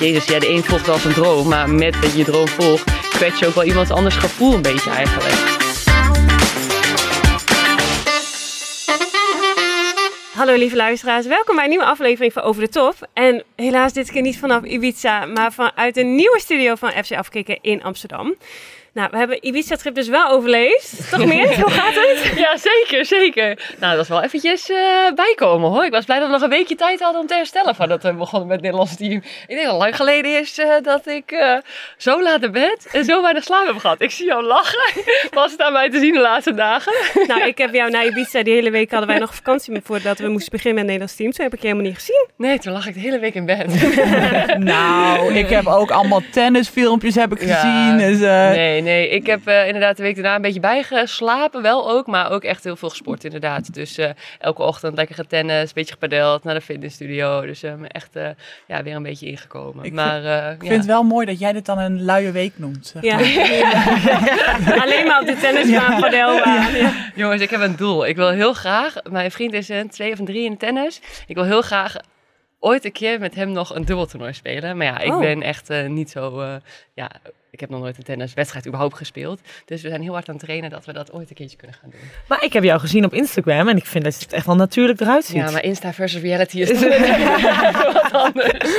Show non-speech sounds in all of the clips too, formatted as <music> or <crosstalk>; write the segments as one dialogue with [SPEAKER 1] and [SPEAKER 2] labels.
[SPEAKER 1] Jezus, ja, de een volgt wel zijn droom. Maar met dat je droom volgt, kwets je ook wel iemand anders gevoel een beetje eigenlijk.
[SPEAKER 2] Hallo lieve luisteraars, welkom bij een nieuwe aflevering van Over de Top. En helaas dit keer niet vanaf Ibiza, maar vanuit een nieuwe studio van FC Afkikken in Amsterdam. Nou, we hebben Ibiza-trip dus wel overleefd. Toch meer? <laughs> Hoe gaat het?
[SPEAKER 1] Ja, zeker, zeker. Nou, dat was wel eventjes uh, bijkomen hoor. Ik was blij dat we nog een weekje tijd hadden om te herstellen voordat we begonnen met het Nederlandse team. Ik denk dat het lang geleden is uh, dat ik uh, zo laat in bed en zo weinig slaap heb gehad. Ik zie jou lachen. <laughs> Was het aan mij te zien de laatste dagen?
[SPEAKER 2] Nou, ik heb jou na Ibiza, die hele week hadden wij nog vakantie voordat we moesten beginnen met het Nederlands team. Toen heb ik je helemaal niet gezien.
[SPEAKER 1] Nee, toen lag ik de hele week in bed. <laughs>
[SPEAKER 3] nou, ik heb ook allemaal tennisfilmpjes heb ik gezien. Dus,
[SPEAKER 1] nee, nee. Ik heb uh, inderdaad de week daarna een beetje bijgeslapen, wel ook. Maar ook echt heel veel gesport inderdaad. Dus uh, elke ochtend lekker getennis, een beetje gepadeld naar de fitnessstudio. Dus uh, echt ja, weer een beetje ingekomen.
[SPEAKER 3] Ik
[SPEAKER 1] maar,
[SPEAKER 3] vind, ik vind het wel mooi dat jij dit dan een luie week noemt. Zeg
[SPEAKER 2] ja. <laughs> Alleen maar op de tennisbaan, ja. padelbaan. Ja.
[SPEAKER 1] Jongens, ik heb een doel. Ik wil heel graag, mijn vriend is een twee of een drie in tennis. Ik wil heel graag ooit een keer met hem nog een dubbeltoernooi spelen. Maar ja, ik
[SPEAKER 2] Oh.
[SPEAKER 1] ben echt uh, niet zo. Uh, ja, ik heb nog nooit een tenniswedstrijd überhaupt gespeeld. Dus we zijn heel hard aan het trainen dat we dat ooit een keertje kunnen gaan doen.
[SPEAKER 4] Maar ik heb jou gezien op Instagram en ik vind dat het echt wel natuurlijk eruit ziet.
[SPEAKER 1] Ja, maar Insta versus reality is <laughs> wat anders.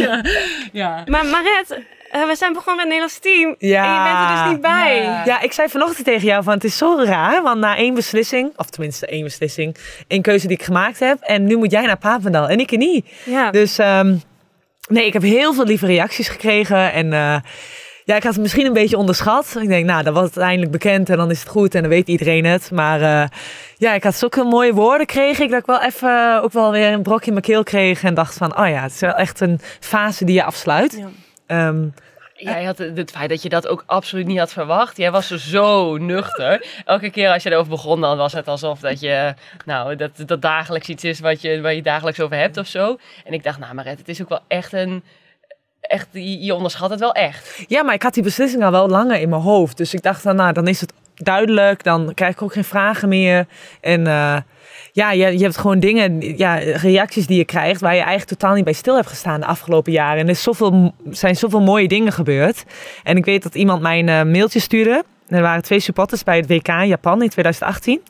[SPEAKER 2] ja. ja. Maar Maret, uh, we zijn begonnen met het Nederlands team.
[SPEAKER 4] Ja.
[SPEAKER 2] En je bent er dus niet bij.
[SPEAKER 4] Ja. ja, ik zei vanochtend tegen jou van het is zo raar. Want na één beslissing, of tenminste één beslissing, één keuze die ik gemaakt heb. En nu moet jij naar Papendal en ik er niet.
[SPEAKER 2] Ja.
[SPEAKER 4] Dus um, nee, ik heb heel veel lieve reacties gekregen. En uh, ja, ik had het misschien een beetje onderschat. Ik denk, nou, dan was het eindelijk bekend en dan is het goed en dan weet iedereen het. Maar uh, ja, ik had zulke mooie woorden kreeg ik dat ik wel even ook wel weer een brok in mijn keel kreeg. En dacht van, oh ja, het is wel echt een fase die je afsluit.
[SPEAKER 2] Ja.
[SPEAKER 4] Um,
[SPEAKER 1] Jij had het feit dat je dat ook absoluut niet had verwacht. Jij was zo nuchter. Elke keer als je erover begon, dan was het alsof dat je, nou, dat, dat dagelijks iets is wat je, waar je dagelijks over hebt of zo. En ik dacht, nou, maar het is ook wel echt een. Echt, je, onderschat het wel echt.
[SPEAKER 4] Ja, maar ik had die beslissing al wel langer in mijn hoofd. Dus ik dacht nou, dan is het duidelijk. Dan krijg ik ook geen vragen meer. En uh, ja, je, je hebt gewoon dingen, ja, reacties die je krijgt waar je eigenlijk totaal niet bij stil hebt gestaan de afgelopen jaren. En er is zoveel, zijn zoveel mooie dingen gebeurd. En ik weet dat iemand mij een uh, mailtje stuurde. Er waren twee supporters bij het WK in Japan in 2018.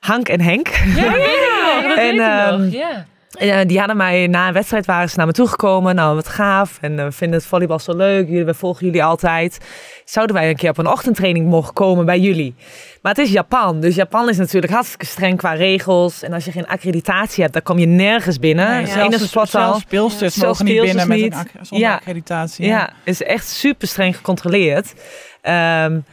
[SPEAKER 4] Hank en Henk.
[SPEAKER 1] Ja, ja, dat <laughs> en, um, nog. Ja.
[SPEAKER 4] En, uh, die hadden mij na een wedstrijd waren ze naar me toegekomen. Nou, wat gaaf. En we uh, vinden het volleybal zo leuk. Jullie, we volgen jullie altijd. Zouden wij een keer op een ochtendtraining mogen komen bij jullie? Maar het is Japan. Dus Japan is natuurlijk hartstikke streng qua regels. En als je geen accreditatie hebt, dan kom je nergens binnen.
[SPEAKER 3] Nee, ja. Sporthal. Zelfs speelsters
[SPEAKER 4] Zelfs
[SPEAKER 3] mogen niet binnen
[SPEAKER 4] niet.
[SPEAKER 3] met een zonder
[SPEAKER 4] ja.
[SPEAKER 3] accreditatie.
[SPEAKER 4] Ja. ja, is echt super streng gecontroleerd. Um,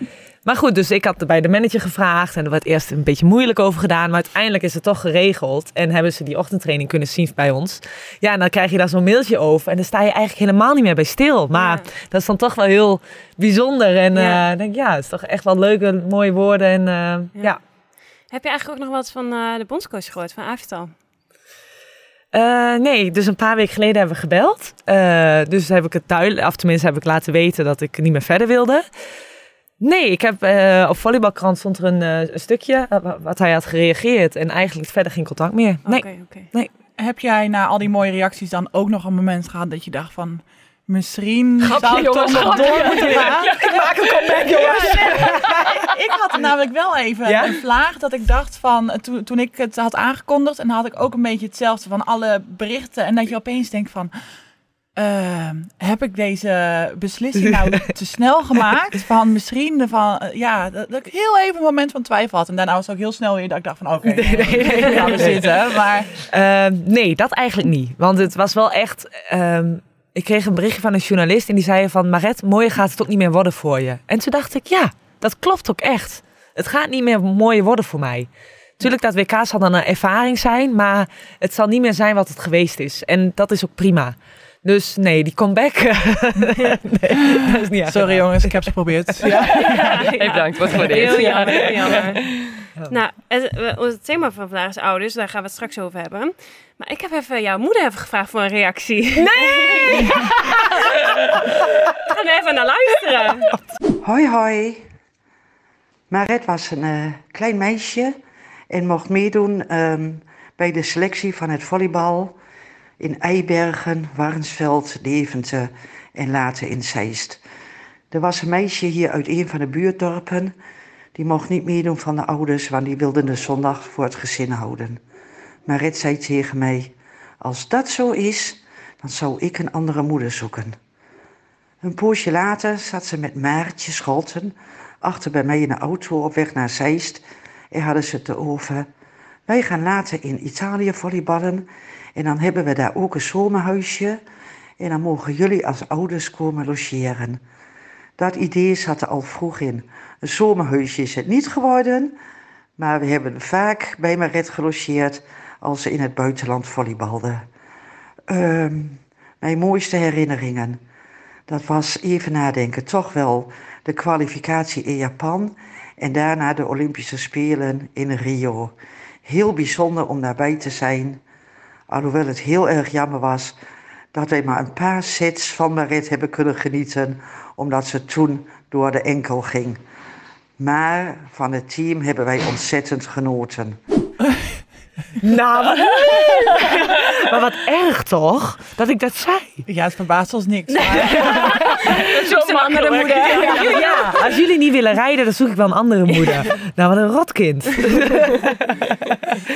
[SPEAKER 4] maar goed, dus ik had bij de manager gevraagd en er werd eerst een beetje moeilijk over gedaan. Maar uiteindelijk is het toch geregeld en hebben ze die ochtendtraining kunnen zien bij ons. Ja, en dan krijg je daar zo'n mailtje over en dan sta je eigenlijk helemaal niet meer bij stil. Maar ja. dat is dan toch wel heel bijzonder. En ja. Uh, denk ja, het is toch echt wel leuke, mooie woorden. En, uh, ja. ja.
[SPEAKER 2] Heb je eigenlijk ook nog wat van uh, de bondscoach gehoord, van Avital?
[SPEAKER 4] Uh, nee, dus een paar weken geleden hebben we gebeld. Uh, dus heb ik het duidelijk, of tenminste heb ik laten weten dat ik niet meer verder wilde. Nee, ik heb uh, op volleybalkrant stond er een, uh, een stukje uh, wat hij had gereageerd en eigenlijk verder geen contact meer. Nee.
[SPEAKER 2] Okay, okay.
[SPEAKER 4] nee.
[SPEAKER 3] Heb jij na al die mooie reacties dan ook nog een moment gehad dat je dacht van misschien
[SPEAKER 1] grapje,
[SPEAKER 3] zou ik
[SPEAKER 1] jongens,
[SPEAKER 3] toch nog door moeten gaan?
[SPEAKER 1] Ja, ik maak een comeback, jongens. <laughs>
[SPEAKER 3] ik had namelijk wel even
[SPEAKER 4] Ja?
[SPEAKER 3] een vlaag dat ik dacht van toen, toen ik het had aangekondigd en dan had ik ook een beetje hetzelfde van alle berichten en dat je opeens denkt van uh, heb ik deze beslissing nou <laughs> te snel gemaakt? Van misschien van, uh, ja, dat, dat, ik heel even een moment van twijfel had. En daarna was het ook heel snel weer dat ik dacht van, oké, okay, <laughs> nee, nee, nee, zitten. Maar...
[SPEAKER 4] Uh, nee, dat eigenlijk niet. Want het was wel echt... Um, ik kreeg een berichtje van een journalist en die zei van... Maret, mooier gaat het ook niet meer worden voor je. En toen dacht ik, ja, dat klopt ook echt. Het gaat niet meer mooier worden voor mij. Tuurlijk, dat WK zal dan een ervaring zijn, maar het zal niet meer zijn wat het geweest is. En dat is ook prima. Dus nee, die comeback. <laughs> nee, dat is niet echt
[SPEAKER 3] Sorry jongens, ik heb ze geprobeerd. Ja. <laughs>
[SPEAKER 1] Ja, ja. Hey, bedankt wat voor.
[SPEAKER 2] Heel jammer, heel jammer. Nou, het, het, thema van vandaag is ouders, daar gaan we het straks over hebben. Maar ik heb even jouw moeder even gevraagd voor een reactie.
[SPEAKER 4] Nee! <laughs>
[SPEAKER 2] Ga er even naar luisteren.
[SPEAKER 5] Hoi, hoi. Maret was een uh, klein meisje en mocht meedoen um, bij de selectie van het volleybal in Eibergen, Warnsveld, Deventer en later in Zeist. Er was een meisje hier uit een van de buurtdorpen. Die mocht niet meedoen van de ouders, want die wilden de zondag voor het gezin houden. Marit zei tegen mij: Als dat zo is, dan zou ik een andere moeder zoeken. Een poosje later zat ze met Maartje Scholten achter bij mij in de auto op weg naar Zeist en hadden ze het erover. Wij gaan later in Italië volleyballen en dan hebben we daar ook een zomerhuisje en dan mogen jullie als ouders komen logeren. Dat idee zat er al vroeg in. Een zomerhuisje is het niet geworden, maar we hebben vaak bij Maret gelogeerd als ze in het buitenland volleybalden. Ehm, mijn mooiste herinneringen, dat was even nadenken, toch wel de kwalificatie in Japan en daarna de Olympische Spelen in Rio. Heel bijzonder om daarbij te zijn, alhoewel het heel erg jammer was dat wij maar een paar sets van Marit hebben kunnen genieten, omdat ze toen door de enkel ging. Maar van het team hebben wij ontzettend genoten.
[SPEAKER 4] Nou, maar, maar wat erg toch? Dat ik dat zei.
[SPEAKER 3] Ja, het verbaast ons niks.
[SPEAKER 2] een andere moeder.
[SPEAKER 4] Ja, ja, als jullie niet willen rijden, dan zoek ik wel een andere moeder. Nou, wat een rotkind.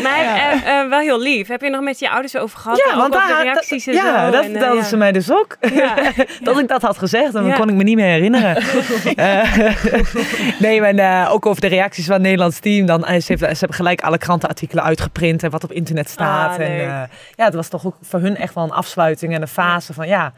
[SPEAKER 2] Maar eh, eh, wel heel lief. Heb je nog met je ouders over gehad? Ook over de reacties en
[SPEAKER 4] ja,
[SPEAKER 2] zo.
[SPEAKER 4] dat
[SPEAKER 2] En, eh,
[SPEAKER 4] vertelden
[SPEAKER 2] ja.
[SPEAKER 4] ze mij dus ook.
[SPEAKER 2] Ja. <laughs>
[SPEAKER 4] dat ik dat had gezegd en dan
[SPEAKER 2] Ja.
[SPEAKER 4] kon ik me niet meer herinneren. <laughs> Eh, <laughs> nee, maar eh, ook over de reacties van het Nederlands team. Dan, eh, ze, heeft, ze hebben gelijk alle krantenartikelen uitgeprint en wat op internet staat.
[SPEAKER 2] Ah,
[SPEAKER 4] en,
[SPEAKER 2] leuk.
[SPEAKER 4] eh, ja, het was toch ook voor hun echt wel een afsluiting en een fase van ja.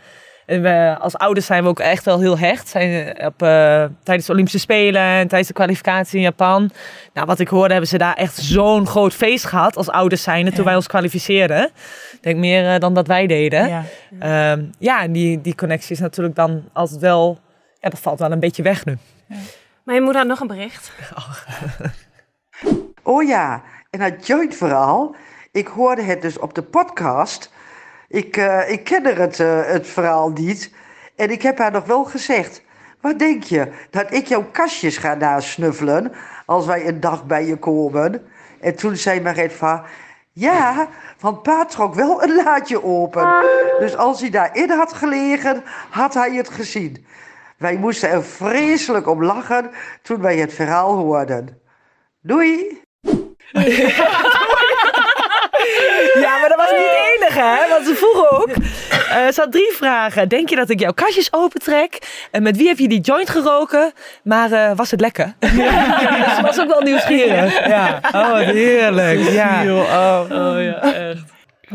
[SPEAKER 4] En we, als ouders zijn we ook echt wel heel hecht. Zijn eh, op, eh, tijdens de Olympische Spelen en tijdens de kwalificatie in Japan. Nou, wat ik hoorde, hebben ze daar echt zo'n groot feest gehad als ouders zijn toen
[SPEAKER 3] Ja.
[SPEAKER 4] wij ons kwalificeerden. Ik denk meer eh, dan dat wij deden.
[SPEAKER 3] Ja.
[SPEAKER 4] Ehm, ja, en die, die connectie is natuurlijk dan altijd wel... Ja, dat valt wel een beetje weg nu.
[SPEAKER 2] Mijn moeder had nog een bericht. <laughs>
[SPEAKER 5] Oh ja, en dat joint verhaal. Ik hoorde het dus op de podcast. Ik, eh, ik kende het, eh, het verhaal niet. En ik heb haar nog wel gezegd. Wat denk je? Dat ik jouw kastjes ga nasnuffelen als wij een dag bij je komen? En toen zei Marit van... Ja, want pa trok wel een laadje open. Dus als hij daarin had gelegen, had hij het gezien. Wij moesten er vreselijk om lachen toen wij het verhaal hoorden. Doei!
[SPEAKER 4] Ja, maar dat was niet het enige, hè? Want ze vroegen ook... eh, ze had drie vragen. Denk je dat ik jouw kastjes opentrek? En met wie heb je die joint geroken? Maar eh, was het lekker? <laughs> dus ze was ook wel nieuwsgierig. Ja. Oh, heerlijk. Ja.
[SPEAKER 1] Oh ja, echt.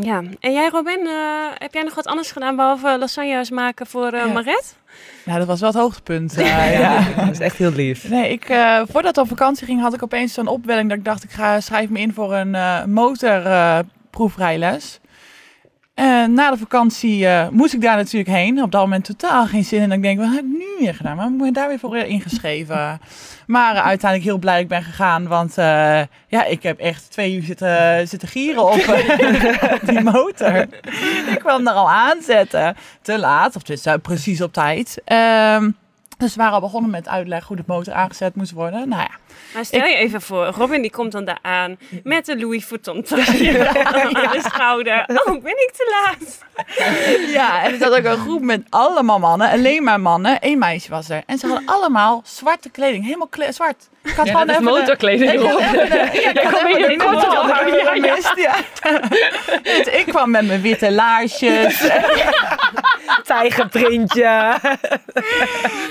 [SPEAKER 2] Ja. En jij Robin, eh, heb jij nog wat anders gedaan behalve lasagne's maken voor eh
[SPEAKER 3] Ja.
[SPEAKER 2] Maret?
[SPEAKER 3] Ja, dat was wel het hoogtepunt. eh, <laughs> ja.
[SPEAKER 4] Dat is echt heel lief.
[SPEAKER 3] Nee, ik, eh, voordat we op vakantie ging, had ik opeens zo'n opwelling dat ik dacht, ik ga schrijf me in voor een eh motorproefrijles. En na de vakantie eh, moest ik daar natuurlijk heen. Op dat moment totaal geen zin in. En ik denk, wat heb ik nu weer gedaan? Maar moet ik daar weer voor ingeschreven? <laughs> Maar eh, uiteindelijk heel blij ik ben gegaan. Want eh, ja, ik heb echt twee uur zitten, zitten gieren op eh, <laughs> die motor. <laughs> ik kwam er al aanzetten. Te laat, of dus eh, precies op tijd. Ehm, dus we waren al begonnen met uitleg hoe de motor aangezet moest worden. Nou ja,
[SPEAKER 2] Maar stel je even voor, Robin die komt dan daar aan met de Louis Vuitton tasje <laughs> aan de schouder. Oh, ben ik te laat?
[SPEAKER 3] Ja, en er zat ook een groep met allemaal mannen, alleen maar mannen. Eén meisje was er. En ze hadden allemaal zwarte kleding, helemaal kle- zwart. Ik had
[SPEAKER 1] Ja,
[SPEAKER 3] gewoon
[SPEAKER 1] dat
[SPEAKER 3] even de-
[SPEAKER 1] motorkleding
[SPEAKER 3] even de- ja, ik even
[SPEAKER 1] hier
[SPEAKER 3] de
[SPEAKER 1] kort al. Ja, ja.
[SPEAKER 3] ja. <laughs> Dus ik kwam met mijn witte laarsjes. <laughs>
[SPEAKER 4] Tijgerprintje.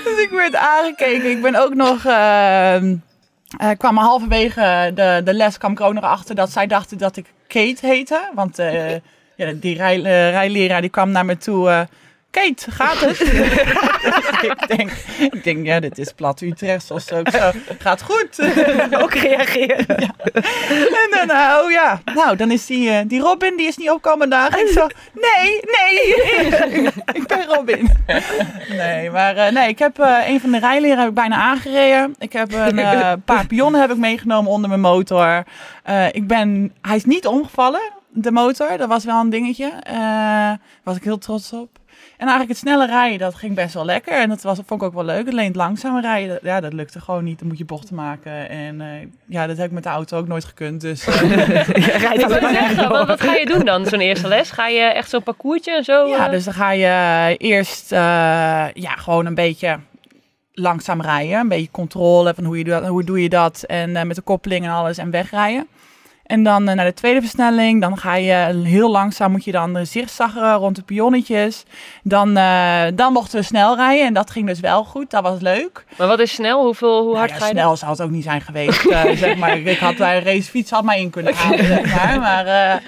[SPEAKER 3] Dus ik werd aangekeken. Ik ben ook nog... ehm eh, kwam halverwege de, de les kwam ik er ook nog achter dat zij dachten dat ik Kate heette. Want eh, <laughs> ja, die rij, eh, rijleraar die kwam naar me toe. Kate, gaat het? <laughs> ik, denk, ik denk, ja, dit is plat Utrecht of zo. Gaat goed. <laughs>
[SPEAKER 4] ook reageren.
[SPEAKER 3] en dan, oh ja, nou, dan is die, eh, die Robin, die is niet opkomen dagen. Ik zo, nee, nee, <laughs> ik ben Robin. Nee, maar eh, nee, ik heb eh, een van de rijleren heb ik bijna aangereden. Ik heb een paar pionnen heb ik meegenomen onder mijn motor. Ik ben, hij is niet omgevallen, de motor. Dat was wel een dingetje. Eh was ik heel trots op. En eigenlijk het snelle rijden, dat ging best wel lekker. En dat was, vond ik ook wel leuk. Alleen het langzame rijden, dat- ja, dat lukte gewoon niet. Dan moet je bochten maken. En eh, ja, dat heb ik met de auto ook nooit gekund. Dus <laughs> eh,
[SPEAKER 4] Rijdt
[SPEAKER 1] Ik zeggen, wat, wat ga je doen dan, zo'n eerste les? Ga je echt zo'n parcoursje en zo?
[SPEAKER 3] ja,
[SPEAKER 1] eh?
[SPEAKER 3] dus dan ga je eerst eh, ja, gewoon een beetje langzaam rijden. Een beetje controle van hoe, je dat, hoe doe je dat. En eh, met de koppeling en alles en wegrijden. En dan eh, naar de tweede versnelling. Dan ga je heel langzaam, moet je dan uh, zigzaggen rond de pionnetjes. Dan, eh, dan mochten we snel rijden. En dat ging dus wel goed. Dat was leuk.
[SPEAKER 1] Maar wat is snel? Hoeveel, hoe hard
[SPEAKER 3] Nou ja,
[SPEAKER 1] ga je?
[SPEAKER 3] snel zou het ook niet zijn geweest. eh, <laughs> zeg maar. Ik had bij een racefiets had mij in kunnen halen. Zeg maar. maar eh,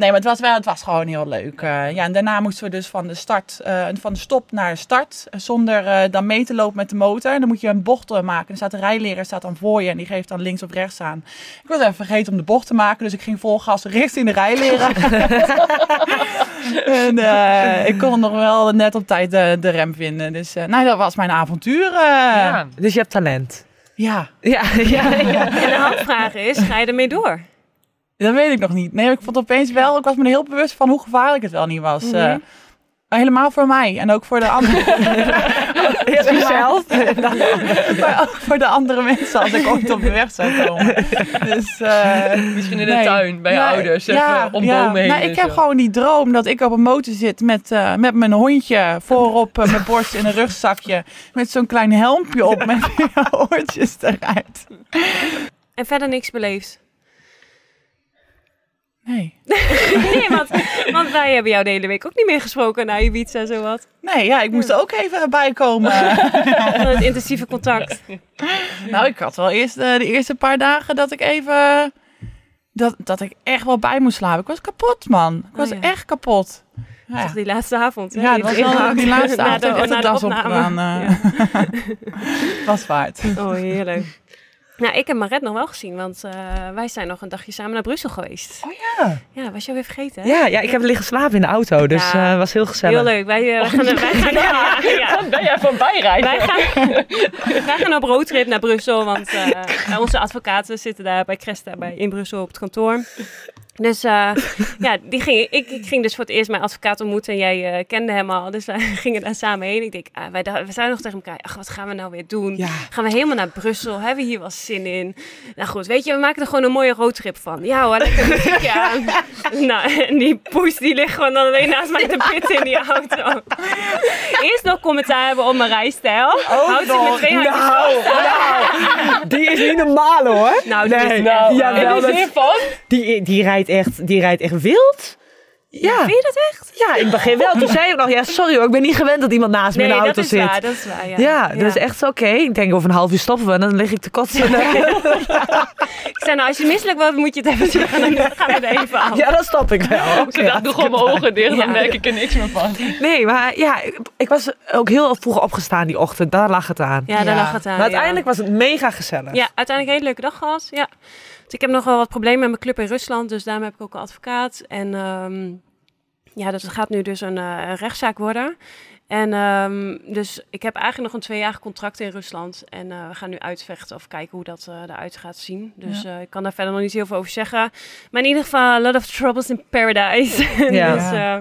[SPEAKER 3] nee, maar het was, wel, het was gewoon heel leuk. Eh, ja, en daarna moesten we dus van de, start, eh, van de stop naar de start. eh, zonder eh, dan mee te lopen met de motor. En dan moet je een bocht eh, maken. En staat de rijleraar staat dan voor je. En die geeft dan links of rechts aan. Ik was even vergeten om de bocht te maken. Dus ik ging vol gas richting de rijleraar. <laughs> en eh, ik kon nog wel net op tijd de, de rem vinden. Dus eh, nou, dat was mijn avontuur. eh.
[SPEAKER 1] Ja.
[SPEAKER 4] Dus je hebt talent.
[SPEAKER 3] ja.
[SPEAKER 4] Ja, ja, ja.
[SPEAKER 2] En de handvraag is, ga je ermee door?
[SPEAKER 3] Dat weet ik nog niet. Nee, ik vond opeens wel, ik was me heel bewust van hoe gevaarlijk het wel niet was.
[SPEAKER 2] Mhm.
[SPEAKER 3] Eh, maar helemaal voor mij en ook voor de andere, <laughs>
[SPEAKER 4] Eerst jezelf. <laughs>
[SPEAKER 3] maar ook voor de andere mensen als ik ooit op de weg zou komen. Dus, eh,
[SPEAKER 1] Misschien in de
[SPEAKER 3] nee.
[SPEAKER 1] tuin, bij je ouders,
[SPEAKER 3] ja,
[SPEAKER 1] even om
[SPEAKER 3] ja.
[SPEAKER 1] bomen heen
[SPEAKER 3] Nou, ik heb
[SPEAKER 1] zo.
[SPEAKER 3] gewoon die droom dat ik op een motor zit met, eh, met mijn hondje voorop mijn borst in een rugzakje. Met zo'n klein helmpje op met <laughs> oortjes eruit.
[SPEAKER 2] En verder niks beleefd?
[SPEAKER 3] Nee. <laughs>
[SPEAKER 2] nee, want, want wij hebben jou de hele week ook niet meer gesproken na Ibiza en zo wat.
[SPEAKER 3] Nee, ja, ik moest er ook even bij komen. <laughs> <laughs>
[SPEAKER 2] Van het intensieve contact.
[SPEAKER 3] Nou, ik had wel eerst eh, de eerste paar dagen dat ik even. Dat, dat ik echt wel bij moest slapen. Ik was kapot, man. Ik was
[SPEAKER 2] ja.
[SPEAKER 3] echt kapot. Ja,
[SPEAKER 2] Toch die laatste avond. hè,
[SPEAKER 3] ja
[SPEAKER 2] die
[SPEAKER 3] dat was wel die laatste
[SPEAKER 2] Na
[SPEAKER 3] avond.
[SPEAKER 2] de-
[SPEAKER 3] heb ik echt
[SPEAKER 2] na
[SPEAKER 3] de
[SPEAKER 2] de
[SPEAKER 3] das
[SPEAKER 2] opname.
[SPEAKER 3] opgedaan. eh. was waard.
[SPEAKER 2] Oh, heerlijk. Nou, ik heb Maret nog wel gezien, want eh, wij zijn nog een dagje samen naar Brussel geweest.
[SPEAKER 4] Oh ja.
[SPEAKER 2] Ja, was je alweer vergeten? hè?
[SPEAKER 4] Ja, ja, ik heb liggen slapen in de auto, dus
[SPEAKER 2] Ja.
[SPEAKER 4] eh was heel gezellig.
[SPEAKER 2] Heel leuk. Wij, eh, wij gaan, wij gaan, ja, <laughs> ja.
[SPEAKER 1] Dan ben jij van bijrijden.
[SPEAKER 2] Wij gaan, wij gaan op roadtrip naar Brussel, want eh, <laughs> onze advocaten zitten daar bij Cresta bij, in Brussel op het kantoor. Dus eh, <laughs> ja, die ging, ik, ik ging dus voor het eerst mijn advocaat ontmoeten en jij eh, kende hem al. Dus wij <laughs> gingen daar samen heen. Ik denk, ah, wij, we zeiden nog tegen elkaar, ach, wat gaan we nou weer doen?
[SPEAKER 4] Ja.
[SPEAKER 2] Gaan we helemaal naar Brussel? Hebben we hier wel zin in? Nou goed, weet je, we maken er gewoon een mooie roadtrip van. Ja hoor, lekker <laughs> aan. Nou, en die poes die ligt gewoon dan alleen naast mij te pitten in die auto. Eerst nog commentaar hebben op mijn rijstijl. Houdt zich met twee handjes
[SPEAKER 4] Nou,
[SPEAKER 2] vast.
[SPEAKER 4] nou, die is niet normaal hoor.
[SPEAKER 2] Nou, die
[SPEAKER 4] nee,
[SPEAKER 2] is-
[SPEAKER 1] Nou,
[SPEAKER 4] ja, wel, die, die, rijdt echt, die rijdt echt wild. Ja,
[SPEAKER 2] Vind je dat echt?
[SPEAKER 4] ja, in het begin wel. Toen zei ik nog, ja, sorry hoor, ik ben niet gewend dat iemand naast me in
[SPEAKER 2] Nee,
[SPEAKER 4] de
[SPEAKER 2] dat
[SPEAKER 4] auto
[SPEAKER 2] is
[SPEAKER 4] zit.
[SPEAKER 2] waar, dat is waar, ja.
[SPEAKER 4] Ja, dat is echt oké. Ik denk over een half uur stoppen we en dan lig ik te kotsen. <laughs>
[SPEAKER 2] Ik zei, nou, als je misselijk wordt, moet je het even zeggen. Dan gaan we er even af.
[SPEAKER 4] Ja, dan stop ik wel. Oké,
[SPEAKER 1] Ik dacht, doe gewoon mijn ogen dicht, dan
[SPEAKER 2] Ja.
[SPEAKER 1] merk ik er niks meer van.
[SPEAKER 4] Nee, maar ja, ik, ik was ook heel vroeg opgestaan die ochtend. Daar lag het aan.
[SPEAKER 2] Ja, daar
[SPEAKER 3] Ja.
[SPEAKER 2] lag het aan.
[SPEAKER 4] maar
[SPEAKER 2] ja.
[SPEAKER 4] uiteindelijk was het mega gezellig.
[SPEAKER 2] Ja, uiteindelijk een hele leuke dag gehad. Ja. Dus ik heb nog wel wat problemen met mijn club in Rusland, dus daarom heb ik ook een advocaat. En ehm, ja, dat gaat nu dus een, eh, een rechtszaak worden. En ehm, dus ik heb eigenlijk nog een tweejarig contract in Rusland. En eh, we gaan nu uitvechten of kijken hoe dat eh, eruit gaat zien. Dus eh, ik kan daar verder nog niet heel veel over zeggen. Maar in ieder geval, a lot of troubles in paradise. <laughs>
[SPEAKER 4] Ja.
[SPEAKER 2] dus eh,